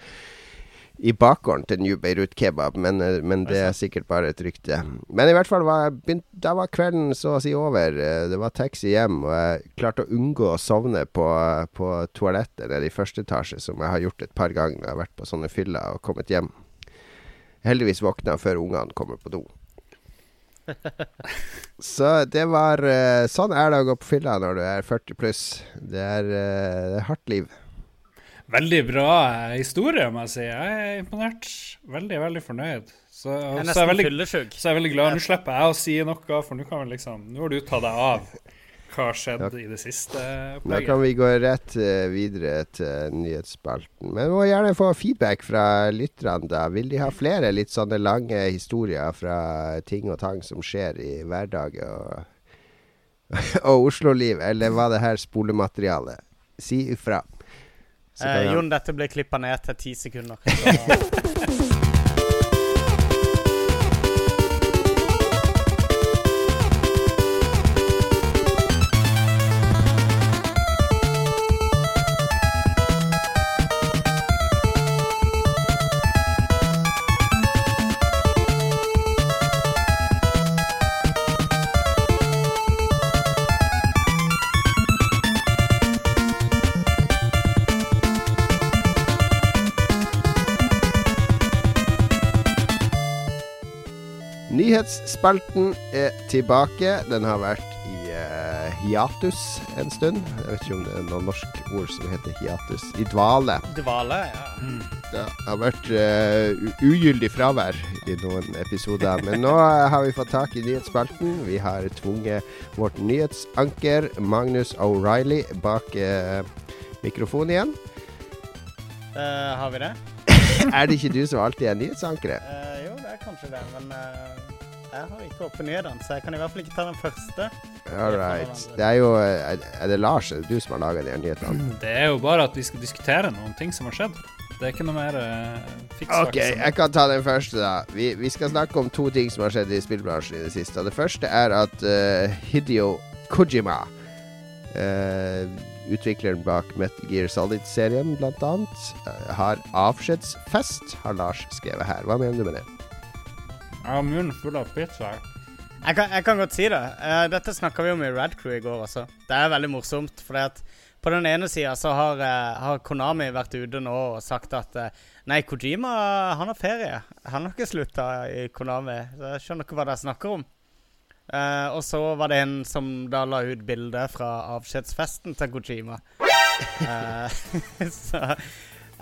I bakgården til New Beirut Kebab, men, eh, men det er sikkert bare et rykte. Men i hvert fall var begynt, da var kvelden så å si over. Eh, det var taxi hjem, og jeg klarte å unngå å sovne på, på toalettet nede i første etasje, som jeg har gjort et par ganger når jeg har vært på sånne fyller og kommet hjem. Heldigvis våkna før ungene kommer på do. Så det var eh, Sånn er det å gå på fylla når du er 40 pluss. Det er, det er hardt liv. Veldig bra historie, må jeg si. Jeg er imponert. Veldig, veldig fornøyd. Så, Jeg er så, jeg nesten veldig, fyllesyk. så er veldig glad. Nå slipper jeg å si noe, for nå kan vi liksom Nå har du tatt deg av hva har skjedd i det siste Da kan vi gå rett eh, videre til nyhetsspalten. Men vi må gjerne få feedback fra lytterne, da. Vil de ha flere litt sånne lange historier fra ting og tang som skjer i hverdagen og, og Oslo-liv, eller var det her spolematerialet? Si ifra. Eh, Jon, dette ble klippa ned til ti sekunder. Så, Nyhetsspalten er tilbake. Den har vært i uh, hiatus en stund. Jeg vet ikke om det er noe norsk ord som heter hiatus. I dvale. Dvale, ja. Det har vært uh, ugyldig fravær i noen episoder. Men nå eh, har vi fått tak i nyhetsspalten. Vi har tvunget vårt nyhetsanker Magnus O'Reilly bak uh, mikrofonen igjen. Uh, har vi det? Er det ikke du som alltid er nyhetsankeret? Eh, jo, det er kanskje det, men jeg har ikke åpnet nyhetene, så jeg kan i hvert fall ikke ta den første. All right. Det er jo eh, Er det Lars er det du som har laga de nyhetene? Det er jo bare at vi skal diskutere noen ting som har skjedd. Det er ikke noe mer uh, fiks Ok, jeg kan ta den første, da. Vi, vi skal snakke om to ting som har skjedd i spillbransjen i det siste. Og Det første er at uh, Hideo Kojima, uh, utvikleren bak Metal Gear Solid-serien blant annet, eh, har avskjedsfest, har Lars skrevet her. Hva mener du med det? Jeg har munnen full av pizza. Jeg kan, jeg kan godt si det. Uh, dette snakka vi om i Rad Crew i går også. Det er veldig morsomt, fordi at på den ene sida så har, uh, har Konami vært ute nå og sagt at uh, Nei, Kojima han har ferie. Han har ikke slutta i Konami. Jeg skjønner ikke hva dere snakker om. Og så var det en som da la ut bilde fra avskjedsfesten til Kojima. Så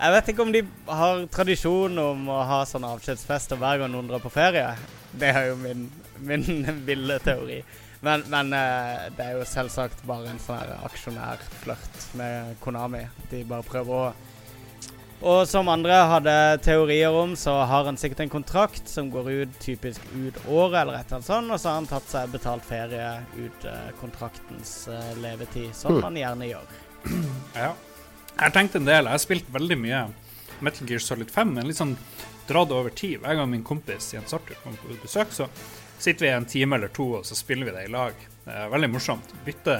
jeg vet ikke om de har tradisjon om å ha sånne avskjedsfester hver gang noen drar på ferie. Det er jo min, min ville teori. Men, men eh, det er jo selvsagt bare en sånn aksjonærflørt med Konami. De bare prøver å Og som andre hadde teorier om, så har han sikkert en kontrakt som går ut typisk ut året eller et eller annet sånt, og så har han tatt seg betalt ferie ut eh, kontraktens eh, levetid, som han man gjerne gjør. Ja. Jeg har tenkt en del. Jeg har spilt veldig mye Metal Gear Solid 5, men litt sånn dratt over tid. Hver gang min kompis Jens Arthur kommer på besøk, så sitter vi en time eller to og så spiller vi det i lag. Det er veldig morsomt. Bytte,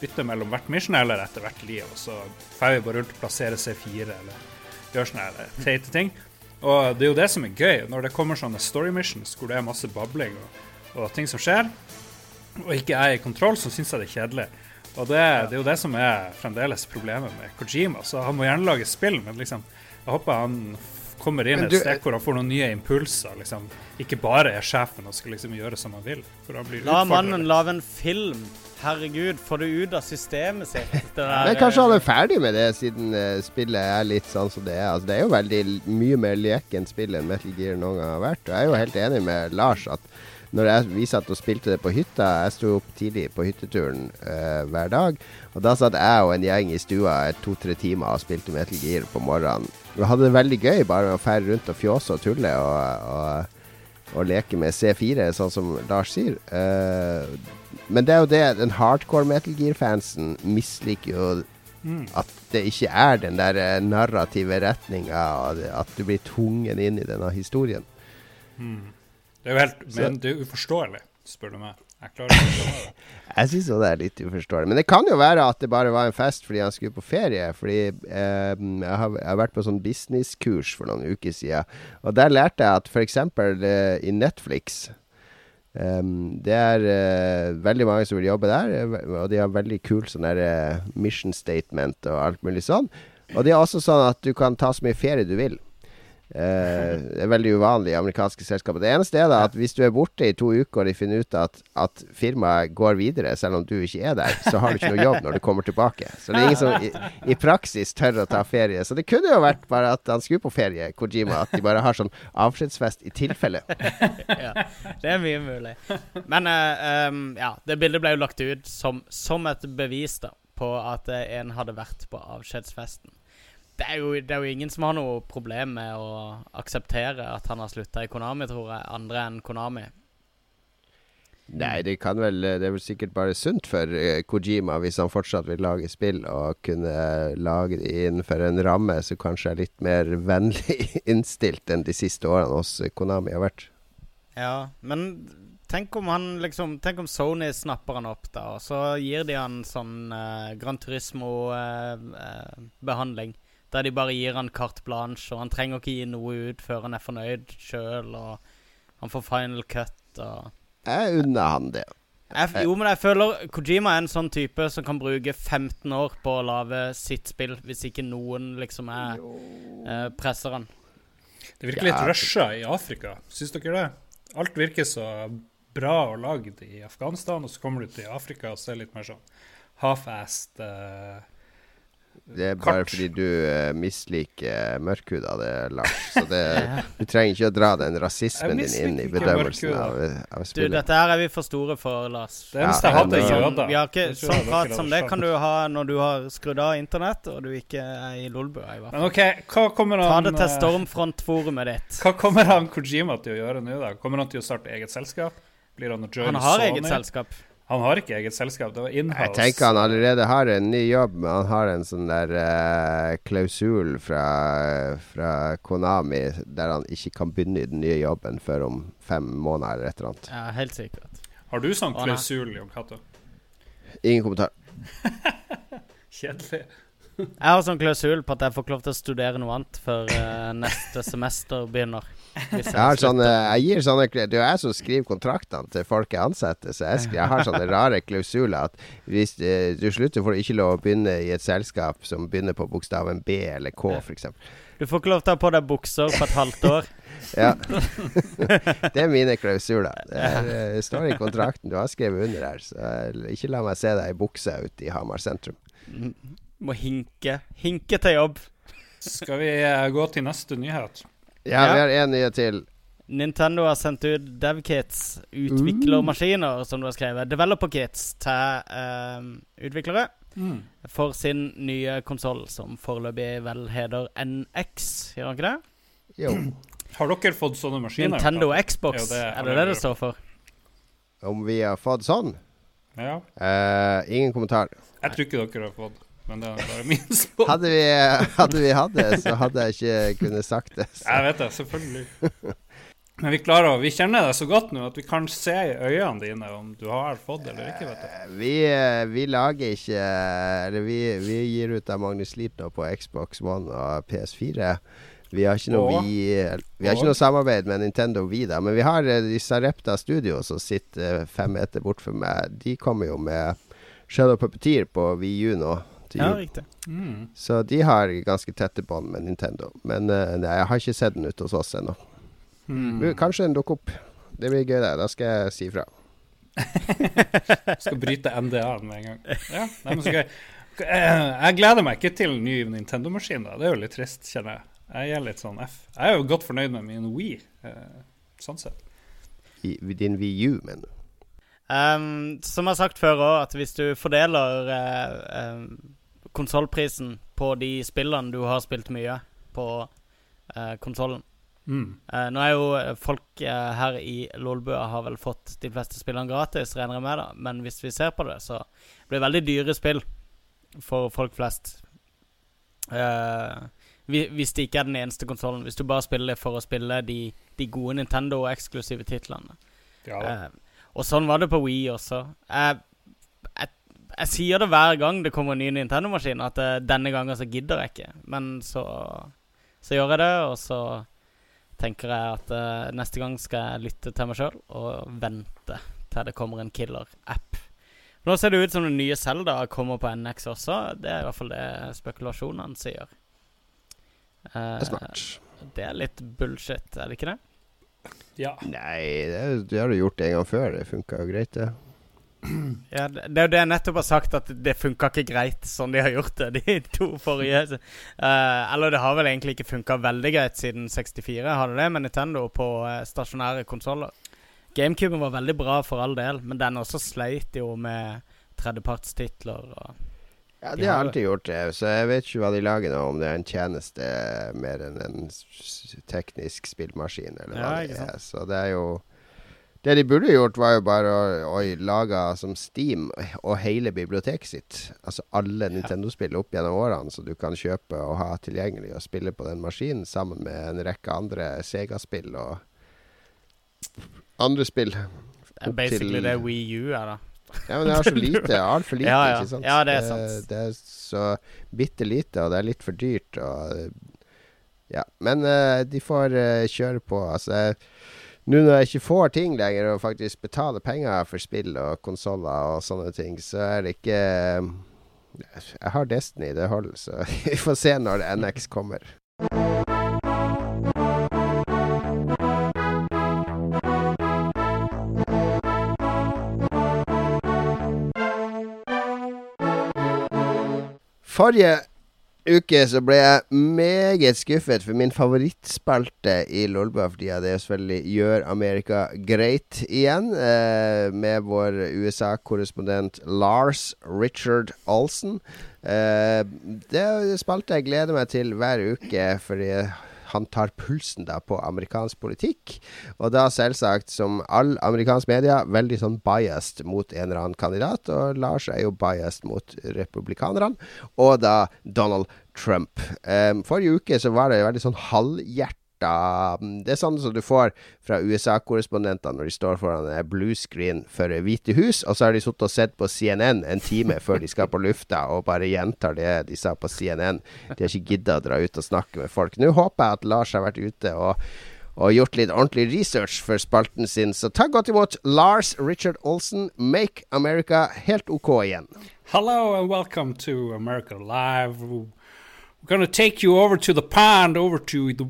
bytte mellom hvert mission eller etter hvert liv, og så får vi bare rundt og plassere C4 eller gjør sånne teite ting. Og det er jo det som er gøy, når det kommer sånne story missions hvor det er masse babling og, og ting som skjer, og ikke jeg er i kontroll, så syns jeg det er kjedelig. Og det, det er jo det som er fremdeles problemet med Kojima. Så han må gjerne lage spill, men liksom, jeg håper han kommer inn du, et sted hvor han får noen nye impulser. liksom. Ikke bare er sjefen og skal liksom gjøre som han vil. For han blir La utfordret. mannen lage en film. Herregud, få det ut av systemet sitt. Det der, Men kanskje han er ferdig med det, siden uh, spillet er litt sånn som det er. Altså, det er jo veldig mye mer lekent spill enn Metal Gear noen gang har vært. Og jeg er jo helt enig med Lars at når jeg, vi satt og spilte det på hytta Jeg sto opp tidlig på hytteturen uh, hver dag. Og da satt jeg og en gjeng i stua to-tre timer og spilte Metal Gear på morgenen. Vi hadde det veldig gøy bare å fære rundt og fjåse og tulle og, og, og leke med C4, sånn som Lars sier. Uh, men det er jo det, den hardcore Metal Gear-fansen misliker jo Mm. at det ikke er den der eh, narrative retninga, at du blir tvungen inn i denne historien. Mm. Det er jo helt men det er uforståelig, spør du meg. Jeg klarer ikke å. Jeg syns det er litt uforståelig. Men det kan jo være at det bare var en fest fordi han skulle på ferie. Fordi eh, jeg, har, jeg har vært på sånn businesskurs for noen uker siden, og der lærte jeg at f.eks. Eh, i Netflix Um, det er uh, veldig mange som vil jobbe der, og de har veldig kul sånn der uh, mission statement og alt mulig sånn. Og det er også sånn at du kan ta så mye ferie du vil. Det er veldig uvanlig i amerikanske selskaper. Det eneste er da at hvis du er borte i to uker og de finner ut at, at firmaet går videre selv om du ikke er der, så har du ikke noe jobb når du kommer tilbake. Så det er ingen som i, i praksis tør å ta ferie. Så det kunne jo vært bare at han skulle på ferie, Kojima. At de bare har sånn avskjedsfest i tilfelle. ja, det er mye mulig. Men uh, um, ja, det bildet ble jo lagt ut som, som et bevis da på at uh, en hadde vært på avskjedsfesten det er, jo, det er, jo, ingen som har noe problem med å akseptere at han har slutta i Konami, tror jeg, andre enn Konami. Nei, det kan vel Det er vel sikkert bare sunt for uh, Kojima hvis han fortsatt vil lage spill, og kunne uh, lage det innenfor en ramme som kanskje er litt mer vennlig innstilt enn de siste årene hos Konami har vært. Ja, men tenk om han liksom Tenk om Sony snapper han opp, da, og så gir de han sånn uh, Gran Turismo-behandling. Der de bare gir han carte blanche, og han trenger ikke gi noe ut før han er fornøyd sjøl, og han får final cut og Jeg unner han det. Jeg, jo, men jeg føler Kojima er en sånn type som kan bruke 15 år på å lage sitt spill, hvis ikke noen liksom er eh, presser han. Det virker litt ja. rusha i Afrika, syns dere det? Alt virker så bra og lagd i Afghanistan, og så kommer du til Afrika og ser litt mer sånn half-assed uh, det er bare fordi du uh, misliker mørkhuda, det, Lars. Så det, du trenger ikke å dra den rasismen din inn i bedømmelsen av, av, spillet. Du, dette her er vi for store for, Lars. Det eneste jeg hadde, jøder. Vi har ikke sånn prat som det kan du ha når du har skrudd av internett og du ikke er i Lolbua, i hvert fall. Men ok, hva kommer han Ta det til stormfrontforumet ditt. Hva kommer han Kojima til å gjøre nå, da? Kommer han til å starte eget selskap? Blir han å join Han har Sony? eget selskap. Han har ikke eget selskap. Det var inhouse. Jeg tenker han allerede har en ny jobb, men han har en sånn der uh, klausul fra, fra, Konami der han ikke kan begynne i den nye jobben før om fem måneder eller et eller annet. Ja, helt sikkert. Har du sånn klausul, Jon Cato? Ingen kommentar. Kjedelig. Jeg har sånn klausul på at jeg får ikke lov til å studere noe annet før uh, neste semester begynner. Jeg, har sånne, jeg gir sånne Det er jo jeg som skriver kontraktene til folk jeg ansetter, så jeg, jeg har sånne rare klausuler at hvis uh, du slutter, får du ikke lov å begynne i et selskap som begynner på bokstaven B eller K, f.eks. Du får ikke lov til å ha på deg bukser på et halvt år. ja. det er mine klausuler. Det, er, det, eh, står i kontrakten. Du har skrevet under her, så eh, ikke la meg se deg i buksa ute i Hamar sentrum. Mm. Må hinke. Hinke til jobb. Skal vi gå til neste nyhet? Ja, ja. vi har én nye til. Nintendo har sendt ut DevKits, utviklermaskiner, som du har skrevet. Developer-kits til uh, utviklere. Mm. For sin nye konsoll, som foreløpig vel heter NX, gjør han ikke det? Jo. Har dere fått sånne maskiner? Nintendo Xbox, det er det det det står for? Om vi har fått sånn? Ja. Uh, ingen kommentar. Jeg tror ikke dere har fått men det var bare min spå. Hadde vi, hadde vi hatt det, så hadde jeg ikke kunnet sagt det. Så. Jeg vet det, selvfølgelig. Men vi klarer, vi kjenner deg så godt nå at vi kan se i øynene dine om du har fått eller ikke. vet du. Eh, vi, eh, vi lager ikke Eller vi, vi gir ut av Magnus Leap på Xbox One og PS4. Vi har ikke noe, vi, vi har ikke noe samarbeid med Nintendo Vi da, men vi har disse Repta Studio som sitter fem meter bort for meg. De kommer jo med Shadow Puppeteer på VU nå til jul. Ja, riktig. Mm. Så de har ganske tette bånd med Nintendo. Men uh, nei, jeg har ikke sett den ute hos oss ennå. Mm. Kanskje den dukker opp. Det blir gøy, det. Da skal jeg si ifra. skal bryte NDA-en med en gang. Ja, nei, men så gøy. Jeg gleder meg ikke til en ny Nintendo-maskin. da Det er jo litt trist, kjenner jeg. Jeg er litt sånn F. Jeg er jo godt fornøyd med min Wii, eh, sånn sett. I, din Wii U, mener du? Um, som jeg har sagt før òg, at hvis du fordeler uh, um, konsollprisen på de spillene du har spilt mye på uh, konsollen. Mm. Uh, nå er jo folk uh, her i Lolbua har vel fått de fleste spillene gratis, regner jeg med, da. Men hvis vi ser på det, så blir det veldig dyre spill for folk flest. Uh, hvis det ikke er den eneste konsollen. Hvis du bare spiller for å spille de, de gode Nintendo-eksklusive titlene. Ja, Og sånn var det på Wii også. Jeg, jeg, sier det hver gang det kommer en ny Nintendo-maskin, at uh, denne gangen så gidder jeg ikke. Men så, så gjør jeg det, og så tenker jeg at uh, neste gang skal jeg lytte til meg sjøl og vente til det kommer en killer-app. Nå ser det ut som den nye Zelda kommer på NX også. Det er i hvert fall det spekulasjonene sier. Det er Eh, smart. det er litt bullshit, er det ikke det? Ja. Nei, det, det har du gjort en gang før. Det funka jo greit, det. Ja, det, det er jo det jeg nettopp har sagt, at det funka ikke greit sånn de har gjort det, de to forrige. Uh, eller det har vel egentlig ikke funka veldig greit siden 64, har det det med Nintendo på uh, stasjonære konsoller. GameCuben var veldig bra for all del, men den også sleit jo med tredjepartstitler og Ja, De har alltid gjort det, så jeg vet ikke hva de lager nå, om det er en tjeneste mer enn en teknisk spillmaskin, eller hva Ja, det er. Så det er jo Det de burde gjort, var jo bare å, å lage som Steam og hele biblioteket sitt. Altså alle Nintendo-spill opp gjennom årene, så du kan kjøpe og ha tilgjengelig og spille på den maskinen sammen med en rekke andre Sega-spill og andre spill. Det er basically det Wii U er, da. Ja, men det er så lite. Altfor lite, Ja, ja. ikke sant? Ja, det er sant. Det, er så bitte lite, og det er litt for dyrt. Og, ja. Men uh, de får uh, kjøre på. Altså, nå når jeg ikke får ting lenger, og faktisk betaler penger for spill og konsoller og sånne ting, så er det ikke Jeg har Destiny, det holder, så vi får se når NX kommer. Forrige uke så ble jeg meget skuffet, for min favorittspalte i Lolbua for tida, det er selvfølgelig Gjør Amerika greit igjen, eh, med vår USA-korrespondent Lars Richard Olsen. Eh, det er spalte jeg gleder meg til hver uke, fordi han tar pulsen da på amerikansk politikk. Og da selvsagt, som all amerikansk media, veldig sånn biased mot en eller annen kandidat. Og Lars er jo biased mot republikanerne, og da Donald Trump. Um, forrige uke så var det veldig sånn halvhjerta Det er sånn som du får fra USA-korrespondentene når de står foran en blue screen for Hvite hus, og så har de sittet og sett på CNN en time før de skal på lufta, og bare gjentar det de sa på CNN. De har ikke gidda å dra ut og snakke med folk. Nå håper jeg at Lars har vært ute og og gjort litt ordentlig research for spalten sin. Så ta godt imot Lars Richard Olsen, Make America helt OK igjen. Hello and welcome to America Live. We're gonna take you over to the pond, over to the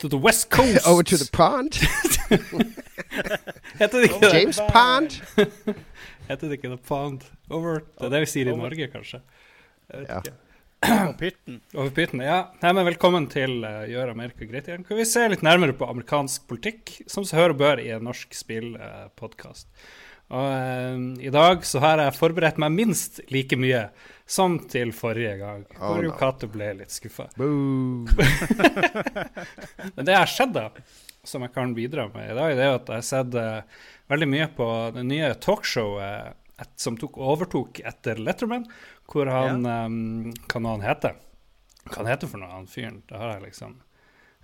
to the west coast. Over to the pond. Heter det ikke det? James Pond. Heter det ikke The Pond? Over Det er det vi sier i Norge, kanskje. Ja. ikke. Pytten. Over pytten, ja. Nei, men velkommen til uh, Gjør Amerika greit igjen. Kan vi se litt nærmere på amerikansk politikk, som så hører bør i en norsk spillpodkast. Og eh, i dag så har jeg forberedt meg minst like mye som til forrige gang. Oh, Hvor no. jo Cato ble litt skuffa. Men det jeg har sett, da, som jeg kan bidra med i dag, det er at jeg har sett eh, veldig mye på det nye talkshowet et, som tok, overtok etter Letterman, hvor han um, Hva nå han heter? Hva han heter for noe, han fyren? Det har jeg liksom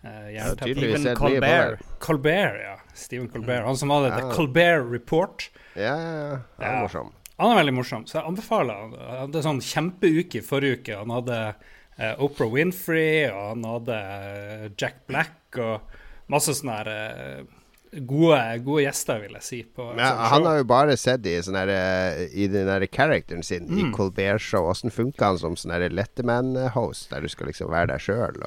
uh, Stephen mye på Colbert. Colbert, ja. Stephen Colbert. Han som hadde The Colbert Report. Ja, ja, ja. Han er Ja. morsom. Han er veldig morsom, så jeg anbefaler han. Han hadde sånn kjempeuke forrige uke. Han hadde uh, Oprah Winfrey, og han hadde eh, Jack Black og masse sånne her eh, gode, gode gjester, vil jeg si. På et han har jo bare sett i, der, eh, i den der characteren sin i Mm. Colbert Show. Åssen funka han som sånn Letterman-host, der du skal liksom være deg sjøl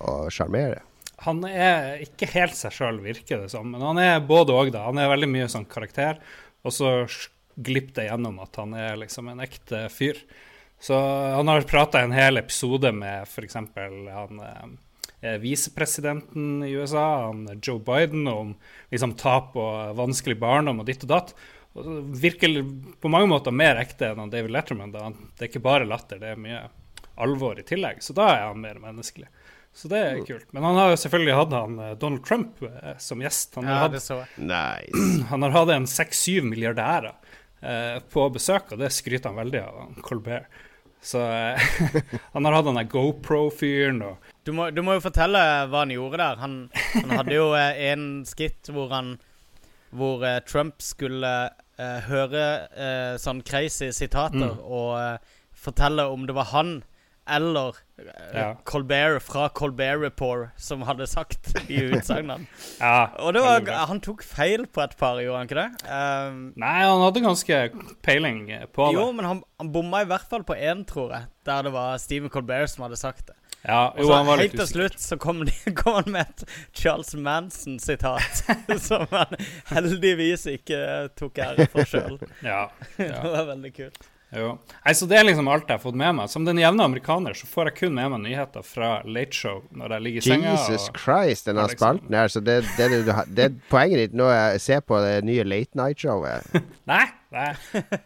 og sjarmere? Han er ikke helt seg sjøl, virker det som. Men han er både òg, da. Han er veldig mye sånn karakter. Og så glipper det gjennom at han er liksom en ekte fyr. Så han har prata en hel episode med f.eks. han eh, visepresidenten i USA, han Joe Biden, om liksom tap og vanskelig barndom og ditt og datt. Og virker på mange måter mer ekte enn han David Letterman. Da. Det er ikke bare latter, det er mye alvor i tillegg. Så da er han mer menneskelig. Så det er kult. Men han har jo selvfølgelig hatt han eh, Donald Trump eh, som gjest. Han har, Ja, hatt. Nice. han har hatt en seks-syv milliardærer eh, på besøk, og det skryter han veldig av, han Colbert. Så eh, han har hatt den der GoPro-fyren og Du må, du må jo fortelle hva han gjorde der. Han, han hadde jo eh, en skitt hvor han hvor eh, Trump skulle uh, høre uh, sånn crazy sitater Mm. og uh, fortelle om det var han eller eh, Ja. Colbert fra Colbert Report som hadde sagt de utsagnene. Ja, Og det var, han tok feil på et par, gjorde han ikke det? Um, Nei, han hadde ganske peiling på det. jo, men han, han bomma i hvert fall på én, tror jeg. Der det var Stephen Colbert som hadde sagt det. Ja, Og så helt til slutt så kom, de, kom han med et Charles Manson-sitat. som han heldigvis ikke tok ære for sjøl. Ja, Det var veldig kult. Jo. Nei, så Det er liksom alt jeg har fått med meg. Som den jevne amerikaner så får jeg kun med meg nyheter fra Late Show når jeg ligger i senga. Jesus Christ, denne liksom. spalten her. Så det, det, det, det poenget ditt nå er å se på det nye Late Night-showet. Nei, nei.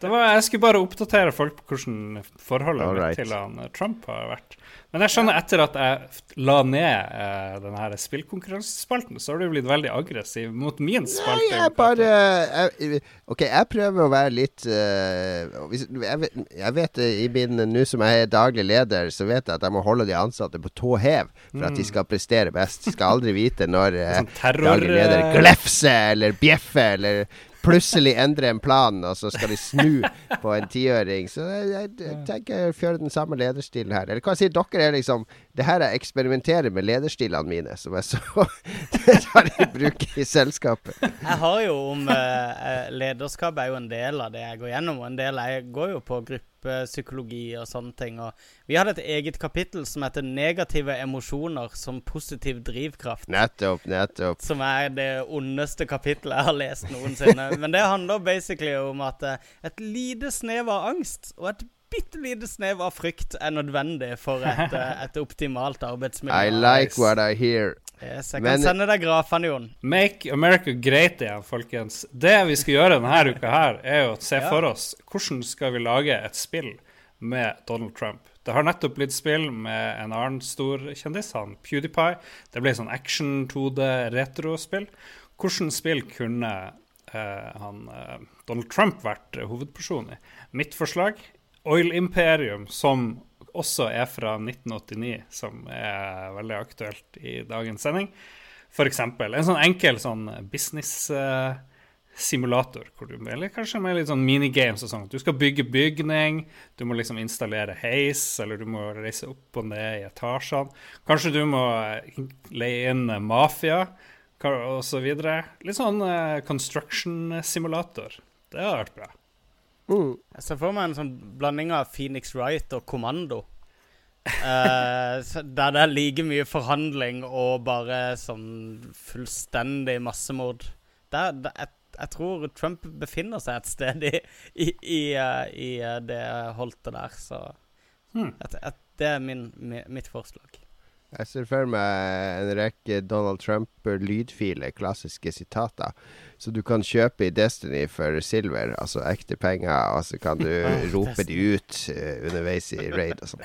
Var, jeg skulle bare oppdatere folk på hvordan forholdet right. til han eh, Trump har vært. Men jeg skjønner etter at jeg la ned eh, den spillkonkurransespalten, så har du blitt veldig aggressiv mot min Nei, jeg bare jeg, OK, jeg prøver å være litt uh, jeg, vet, jeg vet i min Nå som jeg er daglig leder, så vet jeg at jeg må holde de ansatte på tå hev for at de skal prestere best. De skal aldri vite når uh, Sånn terror... daglig leder glefser eller bjeffer eller plutselig endrer en plan, og så skal de snu på en tiøring. Så jeg, jeg, jeg tenker jeg fører den samme lederstilen her. Eller hva sier dere? er liksom Det her jeg eksperimenterer med lederstilene mine, som jeg så tar i bruk i selskapet. Jeg har jo om eh, eh, Lederskap er jo en del av det jeg går gjennom. Og en del jeg går jo på gruppepsykologi og sånne ting. Og vi hadde et eget kapittel som heter 'Negative emosjoner som positiv drivkraft'. Nettopp, nettopp. Som er det ondeste kapittelet jeg har lest noensinne. Men det handler basically om at eh, et lite snev av angst og et bitte lite snev av frykt er nødvendig for et, eh, et optimalt arbeidsmiljø. I like what I hear. Yes, jeg kan Men- sende deg grafene, Jon. Make America great igjen, folkens. Det vi skal gjøre denne uka her, er jo å se Ja. for oss hvordan skal vi lage et spill med Donald Trump. Det har nettopp blitt spill med en annen stor kjendis, han PewDiePie. Det ble sånn action 2D retrospill. Hvordan spill kunne eh, han eh, Donald Trump vært hovedperson i? Mitt forslag Oil Imperium, som også er fra 1989, som er veldig aktuelt i dagens sending. Eksempel en sånn enkel sånn business-simulator, hvor du eller kanskje med litt sånn minigames og sånn. Du skal bygge bygning, du må liksom installere heis, eller du må reise opp og ned i etasjene. Kanskje du må eh, leie inn eh, mafia osv. så videre. Litt sånn eh, construction-simulator. Det hadde vært bra. Mm. Jeg ser for meg en sånn blanding av Phoenix Wright og Kommando. Uh, der det er like mye forhandling og bare sånn fullstendig massemord. Der, der, jeg, jeg tror Trump befinner seg et sted i, i, i, uh, i eh, det holtet der, så Hmm. at, at Det er min, mi, mitt forslag. Jeg ser for meg en rekke Donald Trump-lydfiler, klassiske sitater, så du kan kjøpe i Destiny for silver, altså ekte penger, og så kan du rope de ut eh, underveis i raid og sånn.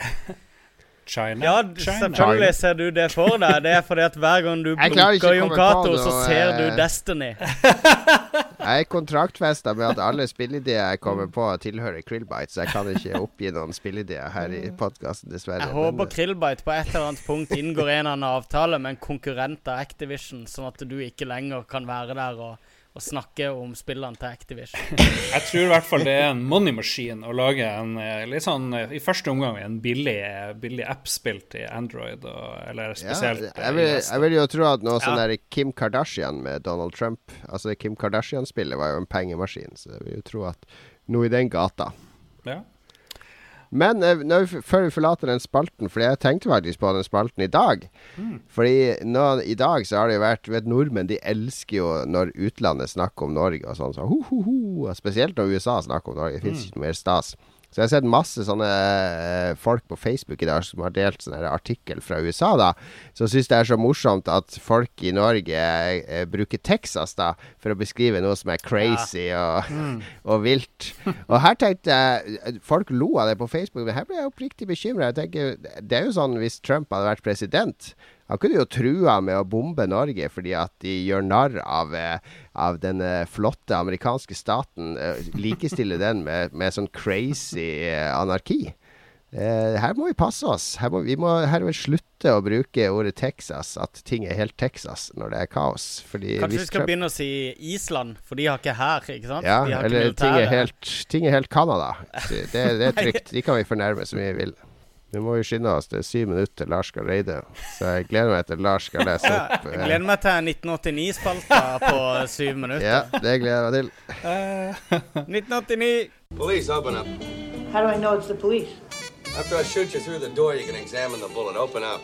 China. Ja, selvfølgelig ser du det for deg. Det er fordi at hver gang du bruker Jon Cato, så ser du eh, Destiny. Jeg er kontraktfesta med at alle spillideer jeg kommer på, tilhører Krillbite, så jeg kan ikke oppgi noen spillideer her i podkasten, dessverre. Jeg håper Men, eh, Krillbite på et eller annet punkt inngår en eller annen avtale med en konkurrent av Activision, sånn at du ikke lenger kan være der og, og snakke om spillene til Activision. Jeg tror i hvert fall det er en money machine å lage en eh, litt sånn eh, I første omgang en billig, eh, billig app-spill til Android, og, eller spesielt ja, jeg, vil, jeg vil jo tro at noe sånn der Kim Kardashian med Donald Trump Altså Kim Kardashian-spillet var jo en pengemaskin, så jeg vil jo tro at noe i den gata. Ja. Men eh, vi, før vi forlater den spalten, for jeg tenkte faktisk på den spalten i dag Fordi nå, i dag så har det jo vært vet, nordmenn de elsker jo når utlandet snakker om Norge og sånn. Så, ho, ho, ho, spesielt når USA snakker om Norge. Det fins ikke noe mer stas. Så jeg har sett masse sånne eh, folk på Facebook i dag som har delt sånne artikkel fra USA, da. Som syns det er så morsomt at folk i Norge eh, bruker Texas da for å beskrive noe som er crazy og, og vilt. Og her tenkte jeg Folk lo av det på Facebook, men her ble jeg oppriktig bekymra. Det er jo sånn hvis Trump hadde vært president. Han kunne jo trua med å bombe Norge fordi at de gjør narr av, eh, av den eh, flotte amerikanske staten. Eh, likestille den med, med sånn crazy anarki. Eh, her må vi passe oss. Her må vi må herved slutte å bruke ordet Texas, at ting er helt Texas når det er kaos. Fordi Kanskje vi skal Trump- begynne å si Island, for de har ikke her, ikke sant? Ja, ikke eller ting er helt, ting er helt Canada. Det, det, det er trygt. De kan vi fornærme så mye vi vil. Nå må vi skynde oss. Det er syv minutter til Lars skal reide. Så jeg gleder meg til Lars skal lese opp. jeg eh, gleder meg til 1989-spalta på syv minutter. Ja, det gleder jeg meg til. Eh, 1989! Police, open up. How do I know it's the police? After I shoot you through the door, you can examine the bullet. Open up.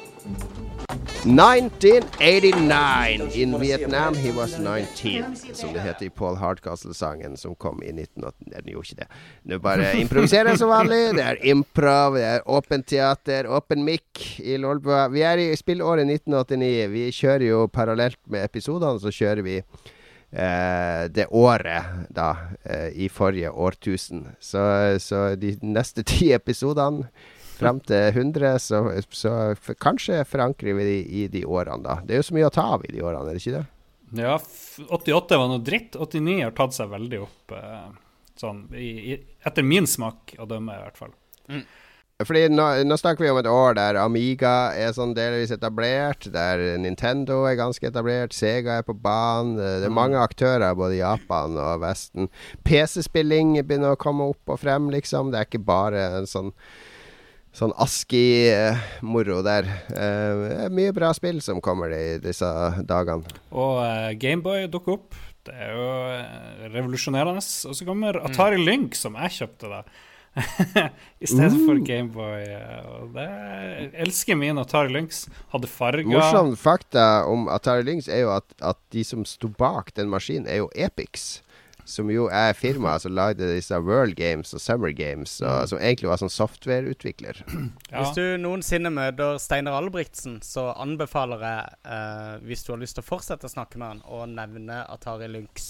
1989. In Vietnam he was 19, som det heter i Paul Hardcastle-sangen som kom i 1980. Den gjorde ikke det. Nå bare improviserer som vanlig. Det er improv, det er åpent teater, åpen mic i Lolbua. Vi er i spillåret 1989. Vi kjører jo parallelt med episodene, så kjører vi eh, det året da eh, i forrige årtusen. Så, så de neste ti episodene Frem til 100, så, så for, kanskje forankrer vi de i de årene, da. Det er jo så mye å ta av i de årene, er det ikke det? ja, 88 var noe dritt. 89 har tatt seg veldig opp, eh, sånn i, i, etter min smak å dømme, i hvert fall. Fordi nå, nå snakker vi om et år der Amiga er sånn delvis etablert, der Nintendo er ganske etablert, Sega er på banen. Det, det er mange aktører både i Japan og Vesten. PC-spilling begynner å komme opp og frem, liksom. Det er ikke bare en sånn Sånn ASKI-moro der. Eh, mye bra spill som kommer i disse dagene. Og eh, Gameboy dukker opp. Det er jo eh, revolusjonerende. Og så kommer Atari Lynx, som jeg kjøpte da. I stedet for Gameboy. eh, Og det jeg elsker min Atari Lynx. Hadde farger. Morsom fakta om Atari Lynx er jo at, at de som sto bak den maskinen, er jo Epix. Som jo er firmaet som lagde disse World Games og Summer Games, og, som egentlig var sånn softwareutvikler. Ja. Hvis du noensinne møter Steinar Albrigtsen, så anbefaler jeg, eh, hvis du har lyst til å fortsette å snakke med han, å nevne Atari Lynx.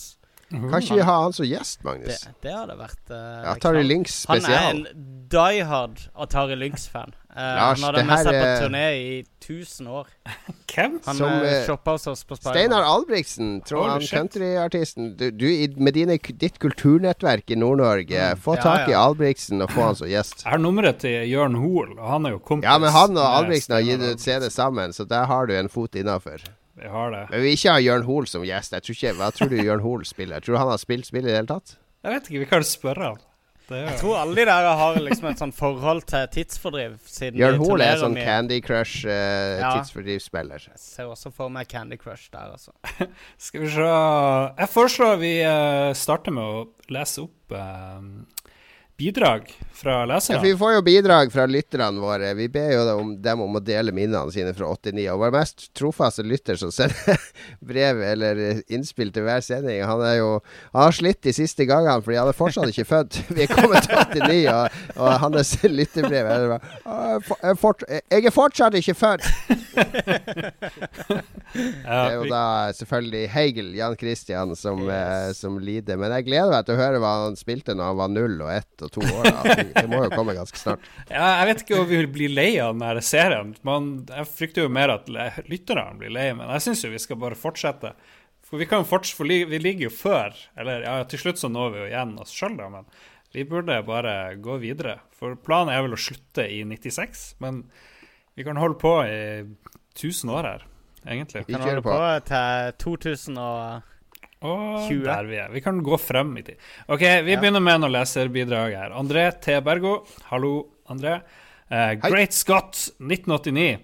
Kan ikke vi ha han som gjest, Magnus? det hadde vært uh, Atari Lynx spesial. Han er en die hard Atari Lynx-fan. Uh, Lars, han hadde med seg på turné i 1000 år. Hvem? Han Som, uh, eh, shoppa hos oss på Steinar Spiderman. Albrigtsen, tror han countryartisten. Du, du med dine, ditt kulturnettverk i Nord-Norge, få Ja, tak i ja. Albrigtsen og få han som gjest. Jeg har nummeret til Jørn Hoel, og han er jo kompis. Ja, men han og Albrigtsen har gitt Steinar ut CD sammen, så der har du en fot innafor. Vi har det. Men vi ikke ha Jørn Hoel som gjest. Jeg tror ikke, hva tror du Jørn Hoel spiller? Tror du han har spilt spill i det hele tatt? Jeg vet ikke, vi kan spørre han. Jeg tror alle de der har liksom et sånn forhold til tidsfordriv. Siden Jørn Hoel er sånn mye. Candy Crush uh, Ja. Jeg ser også for meg Candy Crush der, altså. Skal vi se Jeg foreslår vi uh, starter med å lese opp eh, bidrag fra Ja, lesere. vi får jo bidrag fra lytterne våre. Vi ber jo om dem om å dele minnene sine fra 89. Og vår mest trofaste lytter som sender brev eller innspill til hver sending, han er jo Han har slitt de siste gangene, fordi han er fortsatt ikke født. Vi er kommet til 89, og, og hans lytterbrev er bare «Å, jeg fort- Jeg er fortsatt ikke født! Det er jo da selvfølgelig Heigel, Jan Christian, som, eh, som lider. Men jeg gleder meg til å høre hva han spilte når han var null og ett og to år. Det må jo komme ganske snart. ja, jeg vet ikke om vi vil bli lei av den her serien. Man, jeg frykter jo mer at lytterne blir lei, men jeg syns jo vi skal bare fortsette. For vi kan forts for vi ligger jo før. Eller ja, til slutt så når vi jo igjen oss sjøl, da, men vi burde bare gå videre. For planen er vel å slutte i 96, men vi kan holde på i 1000 år her, egentlig. Vi Kan kjører holde på. på til 2000 og Og 20. der vi er. Vi kan gå frem i tid. OK, vi begynner med noen leserbidrag her. André T. Bergo. Hallo, André. Uh, Great Scott 1989.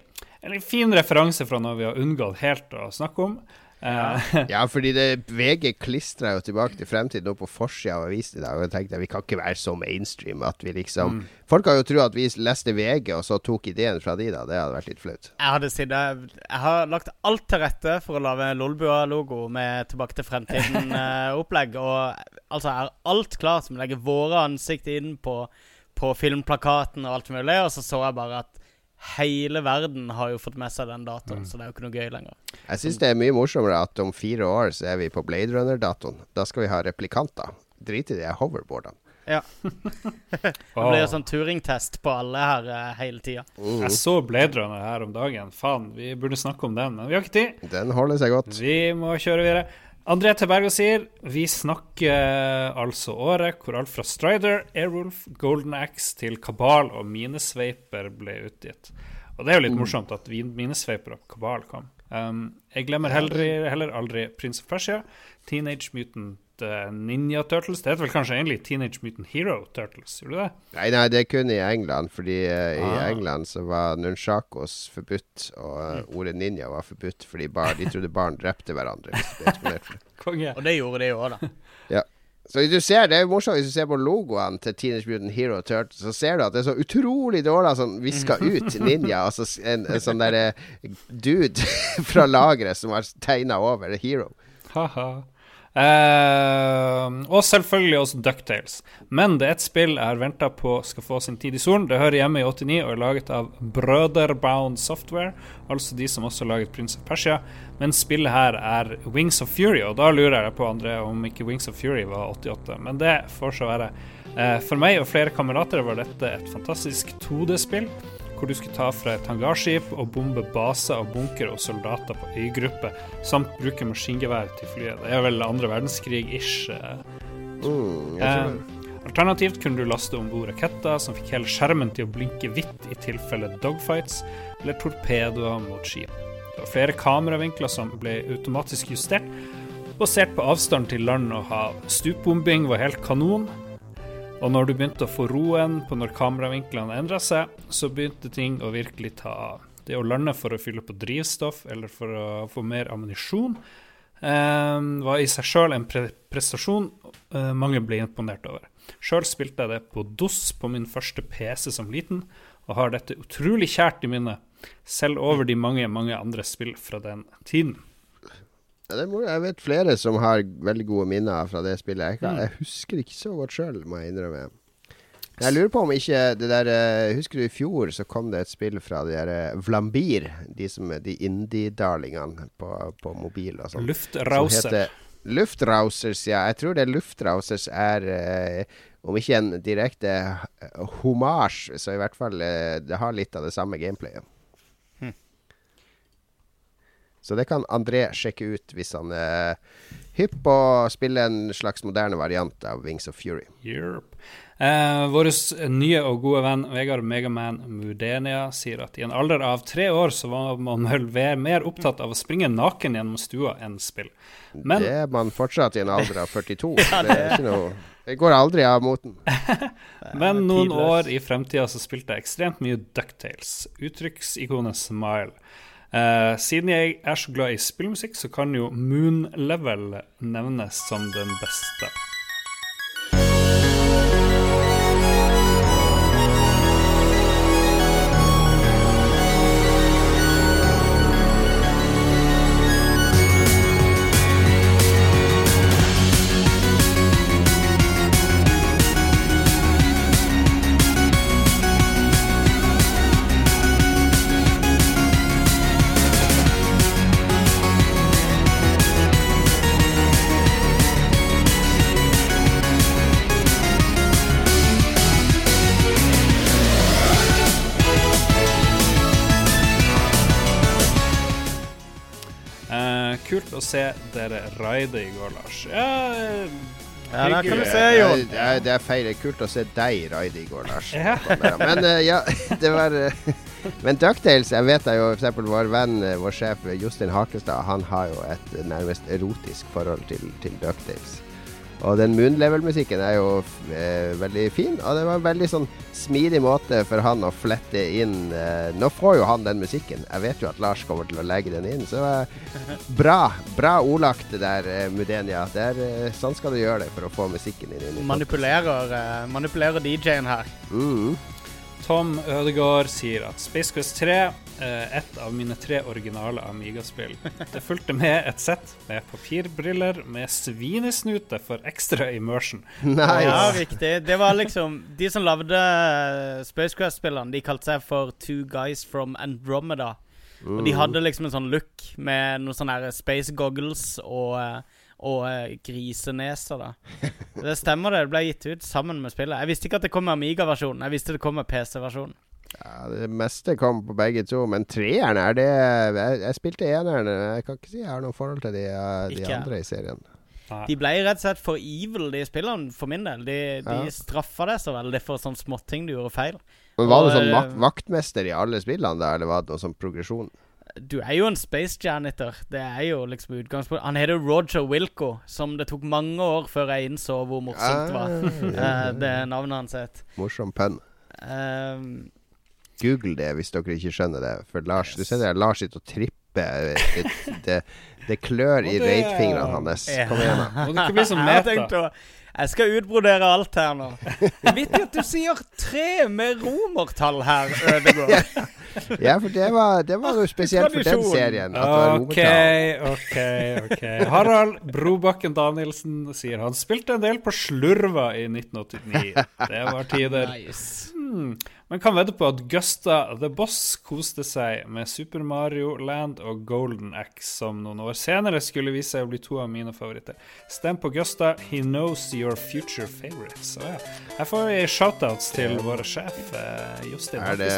En fin referanse fra noe vi har unngått helt å snakke om. Eh, Ja, fordi det, VG klistra jo tilbake til fremtiden på forsida av avisen i dag. Og jeg tenkte vi kan ikke være så mainstream at vi liksom Folk har jo trodd at vi leste VG, og så tok ideen fra de, da. Det hadde vært litt flaut. Jeg sittet Jeg har lagt alt til rette for å lage Lolbua-logo med Tilbake til fremtiden-opplegg. og altså, har alt klart. Vi legger våre ansikt inn på, på filmplakaten og alt mulig. Og så så jeg bare at hele verden har jo fått med seg den datoen, så det er jo ikke noe gøy lenger. Jeg syns det er mye morsommere at om fire år så er vi på Blade Runner-datoen. Da skal vi ha replikanter. Drit i de hoverboardene. Ja. Det blir jo sånn turingtest på alle her uh, hele tida. Jeg så Blade Runner her om dagen. Faen, vi burde snakke om den, men vi har ikke tid. Den holder seg godt. Vi må kjøre videre. André Tebergo sier vi snakker altså året hvor alt fra Strider, Airwolf, Golden Axe til Kabal og Minesveiper ble utgitt. Og det er jo litt morsomt at Minesveiper og Kabal kom. Um, jeg glemmer heller, heller aldri Prince of Persia, Teenage Mutant eh, Ninja Turtles. Det heter vel kanskje egentlig Teenage Mutant Hero Turtles, gjorde det det? Nei, nei, det er kun i England, fordi i Ah. England så var nunchakos forbudt, og Mm. ordet ninja var forbudt fordi bar, de trodde barn drepte hverandre. Konge. Og det gjorde de jo òg, da. Så hvis du ser, Det er jo morsomt hvis du ser på logoene til Teenage Mutant Hero Turtles, så ser du at det er så utrolig dårlig sånn viska ut ninja. Altså en, en sånn derre dude fra lageret som har tegna over Hero. Haha. Eh, og selvfølgelig også Ducktales. Men det er et spill jeg har venta på skal få sin tid i solen. Det hører hjemme i 89 og er laget av Brotherbound Software, altså de som også laget Prince of Persia. Men spillet her er Wings of Fury, og da lurer jeg på André om ikke Wings of Fury var 88. Men det får så være. Uh, for meg og flere kamerater var dette et fantastisk 2D-spill hvor du skulle ta fra et hangarskip og bombe baser og bunkere og soldater på øygruppe, samt bruke maskingevær til flyet. Det er vel andre verdenskrig-ish. eh. Mm. Eh, alternativt kunne du laste om bord raketter som fikk hele skjermen til å blinke hvitt i tilfelle dogfights, eller torpedoer mot skip. Det var flere kameravinkler som ble automatisk justert, basert på avstand til land og hav. Stupbombing var helt kanon. Og når du begynte å få roen på når kameravinklene endra seg, så begynte ting å virkelig ta av. Det å lande for å fylle på drivstoff eller for å få mer ammunisjon eh, var i seg sjøl en pre prestasjon eh, mange ble imponert over. Sjøl spilte jeg det på DOS på min første PC som liten, og har dette utrolig kjært i minnet, selv over de mange, mange andre spill fra den tiden. Ja, det er moro. Jeg vet flere som har veldig gode minner fra det spillet. Jeg, kan, Mm. jeg husker ikke så godt sjøl, må jeg innrømme. Jeg lurer på om ikke det der eh, Husker du i fjor så kom det et spill fra de der eh, Vlambir, de som de indie-darlingene på, på mobil og sånn. Luftrauser. Luftrausers, ja. Jeg tror det Luftrausers er eh, om ikke en direkte eh, homasj, så i hvert fall det har litt av det samme gameplayet. Så det kan André sjekke ut hvis han er hypp på å spille en slags moderne variant av Wings of Fury. Yep. Eh, Vår nye og gode venn Vegard Megaman Mudenia sier at i en alder av tre år så var man vel mer opptatt av å springe naken gjennom stua enn spill. Men Det er man fortsatt i en alder av 42. det, er ikke noe, det går aldri av moten. Men noen år i fremtida så spilte jeg ekstremt mye Ducktales. Uttrykksikonet Smile. Eh, siden jeg er så glad i spillmusikk, så kan jo Moon Level nevnes som den beste. Å se dere raide i går, Lars. Ja, Ja, der kan du se, Jon. Det er, det er feil. Det er kult å se deg raide i går, Lars. Ja. Men uh, ja, det var uh, Men Ducktales, jeg vet jeg jo f.eks. vår venn, eh, vår sjef Jostein Hakestad, han har jo et nærmest erotisk forhold til, til Ducktales. Og den Moonlevel-musikken er jo eh, veldig fin, og det var en veldig sånn smidig måte for han å flette inn eh, Nå får jo han den musikken. Jeg vet jo at Lars kommer til å legge den inn, så eh, bra. Bra ordlagt det der, eh, Mudenia. Det er, eh, sånn skal du gjøre det for å få musikken inn. i Manipulerer, eh, manipulerer DJ-en her. Mm. Tom Ødegaard sier at Space Quest 3 er et av mine tre originale Amiga-spill. Det fulgte med et sett med papirbriller med svinesnute for ekstra immersion. Nice. Ja, riktig. Det var liksom De som lagde eh, Space Quest-spillene, de kalte seg for Two Guys from Andromeda. Og de hadde liksom en sånn look med noen sånne space goggles og, eh, og eh, griseneser, da. Det stemmer, det. Det ble gitt ut sammen med spillet. Jeg visste ikke at det kom med Amiga-versjonen. Jeg visste det kom med PC-versjonen. Ja, det meste kom på begge to, men treeren er det Jeg, jeg spilte eneren. Jeg kan ikke si jeg har noe forhold til de, eh, de andre i serien. De ble rett og slett for evil, de spillerne, for min del. De, de Ja. straffa deg så veldig for sånne småting du gjorde feil. Men Var Og, du sånn eh, vak vaktmester i alle spillene, da, eller var det noe sånn progresjon? Du er jo en space janitor. Det er jo liksom utgangspunktet. Han heter Roger Wilco, som det tok mange år før jeg innså hvor morsomt det var. Ah, Eh, det navnet hans het. Morsom pønn. Um, Google det hvis dere ikke skjønner det. For Lars, du ser det, Lars sitter og tripper. Det, det, det klør i Og raidfingrene hans. Kom igjen, da. Må ikke bli tenkte, meta. Jeg skal utbrodere alt her nå. Vet du at du sier tre med romertall her, Ødegård? Ja, for det var, det var jo spesielt for den serien. At OK. OK. ok Harald Brobakken Danielsen sier han spilte en del på Slurva i 1989. Det var tider. Nice. Hmm. Men kan vedde på at Gusta the Boss koste seg med Super Mario Land og Golden Axe, som noen år senere skulle vise seg å bli to av mine favoritter. Stem på Gusta. He knows your future favorites. Så ja. Her får vi shoutouts til vår sjef eh, Jostein. Er det,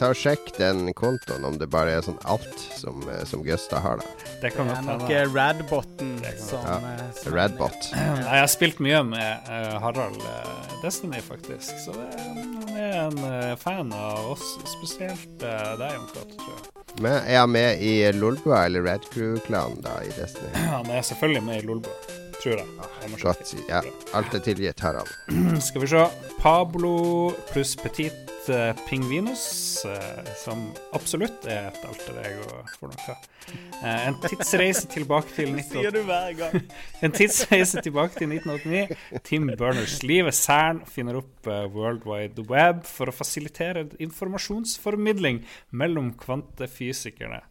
ta og Sjekk den kontoen, om det bare er sånn alt som, eh, som Gusta har, da. Det kan Det godt er nok hende. eh, Radbotten som, Ja, eh, som Radbot. Jeg har spilt mye med uh, Harald uh, Destiny, faktisk. Så det, det er en eh, fan av oss, spesielt uh, deg, Jon Cato, tror jeg. Men er han med i Lolbua eller Red Crew-klanen da, i Destiny? Han er selvfølgelig med i Lolbua, tror jeg. Jeg. Godt. Ja, alt er tilgitt, Harald. Skal vi se. Pablo pluss Petit eh, Pingvinus, eh, som absolutt er et alter ego for noe. Eh, en tidsreise tilbake til 1989. Sier du hver gang. En tidsreise tilbake til 1989. Tim Berners-Lie Cern finner opp eh, World Wide Web for å fasilitere informasjonsformidling mellom kvantefysikerne.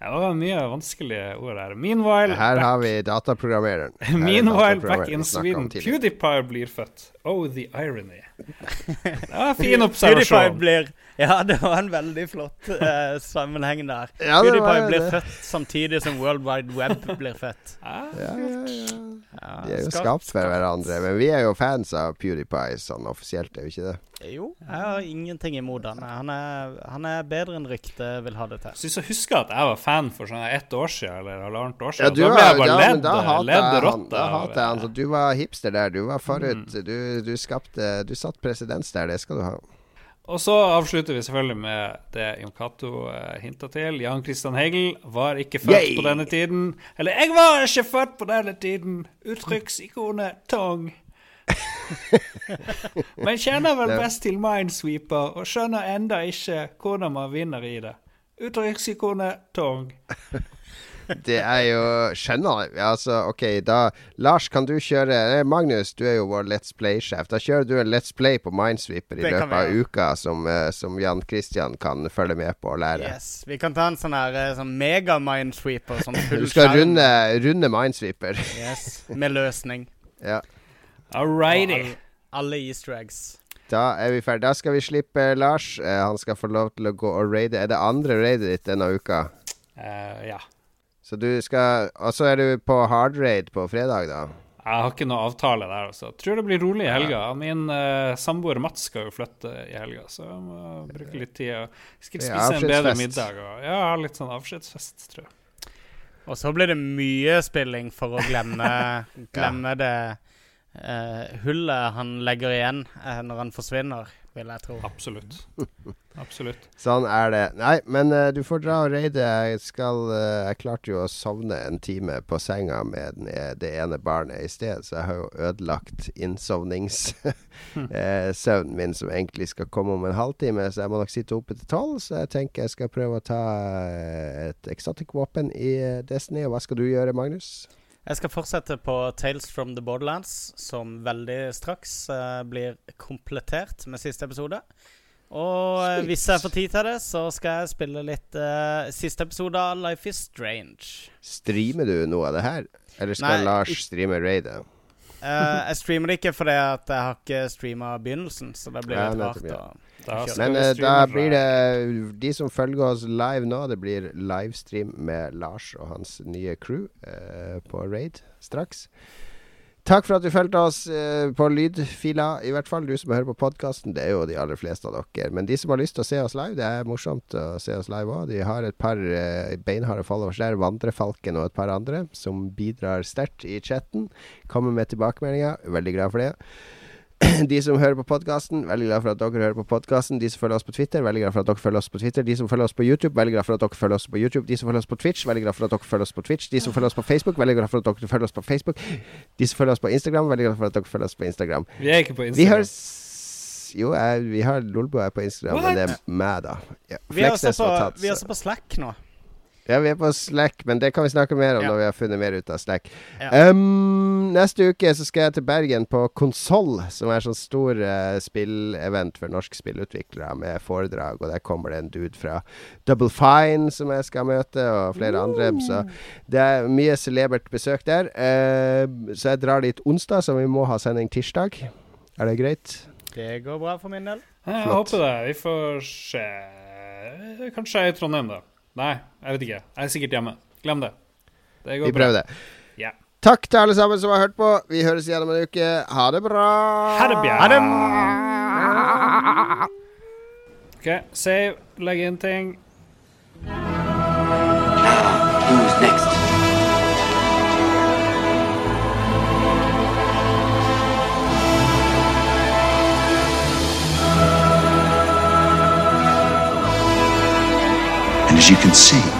Det var mye vanskelige ord her. Meanwhile, Her har vi dataprogrammereren. Er meanwhile back in Sweden. PewDiePie blir født. Oh, the irony. En fin observasjon. blir Ja, det var en veldig flott eh, sammenheng der. Ja, PewDiePie blir det. født samtidig som World Wide Web blir født. Ja, Ja, ja, ja. Ja, De er jo skapt for hverandre. Men vi er jo fans av PewDiePie sånn offisielt, er vi ikke det? Jo, jeg har ingenting imot han. Han er, han er bedre enn ryktet vil ha det til. Syns jeg husker at jeg var fan for sånn ett år siden, eller halvannet år Ja, siden. du da ble jeg bare ja, ledd, rotta. Da hater jeg han. Så du var hipster der. Du var forut. Mm. Du, du skapte Du satt presedens der. Det skal du ha. Og så avslutter vi selvfølgelig med det Jon Cato uh, hinta til. Jan Christian Hegel var ikke født Yay! på denne tiden. Eller 'Jeg var ikke født på denne tiden'. Uttrykksikonet Tong. Men kjenner vel best til Minesweeper, og skjønner enda ikke hvordan man vinner i det. Uttrykksikonet Tong. Det er jo Skjønner jeg. Altså, OK, da Lars, kan du kjøre eh, Magnus, du er jo vår Let's Play-sjef. Da kjører du en Let's Play på Minesweeper i Det løpet av uka, som, eh, som Jan Christian kan følge med på og lære. Yes, Vi kan ta en sånn her eh, sånn mega-minesweeper. Sånn Du skal runde, runde Minesweeper. Yes, Med løsning. ja. All righty. Alle, alle easter eggs. Da er vi ferdig. Da skal vi slippe Lars. Eh, han skal få lov til å gå og raide. Er det andre raidet ditt denne uka? Uh, ja. Så du skal Og så er du på hard raid på fredag, da? Jeg har ikke noe avtale der, altså. Tror det blir rolig i helga. Min uh, samboer Mats skal jo flytte i helga, så jeg må bruke litt tid. og Skal spise en bedre middag. Og, ja, litt sånn avskjedsfest, tror jeg. Og så blir det mye spilling for å glemme, glemme det uh, hullet han legger igjen uh, når han forsvinner, vil jeg tro. Absolutt. Absolutt. Sånn er det. Nei, men uh, du får dra og raide. Jeg skal uh, Jeg klarte jo å sovne en time på senga med den, eh, det ene barnet i sted, så jeg har jo ødelagt innsovningssøvnen min, som egentlig skal komme om en halvtime. Så jeg må nok sitte oppe til tolv. Så jeg tenker jeg skal prøve å ta eh, et exotic-våpen i eh, Destiny. Og hva skal du gjøre, Magnus? Jeg skal fortsette på Tales from the Borderlands, som veldig straks uh, blir komplettert med siste episode. Og eh, hvis jeg får tid til det, så skal jeg spille litt uh, siste episode av Life is Strange. Streamer du noe av det her? Eller skal Nei, Lars streame raidet? Jeg streamer det ikke fordi jeg har ikke streama begynnelsen, så det blir litt ja. å- Da Men eh, da blir det De som følger oss live nå, det blir livestream med Lars og hans nye crew uh, på Raid straks. Takk for at du fulgte oss uh, på lydfila, i hvert fall. Du som hører på podkasten. Det er jo de aller fleste av dere. Men de som har lyst til å se oss live, det er morsomt å se oss live òg. De har et par uh, beinharde followers der. Vandrefalken og et par andre som bidrar sterkt i chatten. Kommer med tilbakemeldinger. Veldig glad for det. De som hører på podkasten, veldig glad for at dere hører på podkasten. De som følger oss på Twitter, veldig glad for at dere følger oss på Twitter. De som følger oss på YouTube, veldig glad for at dere følger oss på YouTube. De som følger oss på Twitch, veldig glad for at dere følger oss på Twitch. De som følger oss på Facebook, veldig glad for at dere følger oss på Facebook. De som følger oss på Instagram, veldig glad for at dere følger oss på Instagram. Vi er ikke på Vi høres Jo, jeg, vi har Lolbo på Instagram, men det er meg, da. Ja. Vi er på, vi er også på Slack nå. Ja, vi er på Slack, men det kan vi snakke mer om Ja. når vi har funnet mer ut av Slack. Ja. Um, neste uke så skal jeg til Bergen på Konsoll, som er sånn stor uh, spillevent for norske spillutviklere med foredrag, og der kommer det en dude fra Double Fine som jeg skal møte, og flere andre. Så det er mye celebert besøk der. Uh, så jeg drar dit onsdag, så vi må ha sending tirsdag. Er det greit? Det går bra for min del. Ja, Jeg Flott. håper det. Vi får se. Kanskje i Trondheim, da. Nei, jeg vet ikke. Jeg er sikkert hjemme. Glem det. Det går Vi prøver det. Yeah. Takk til alle sammen som har hørt på. Vi høres igjen om en uke. Ha det bra. Ha det bra. Ha det. OK, save. Legg inn ting. Who's next? You can see,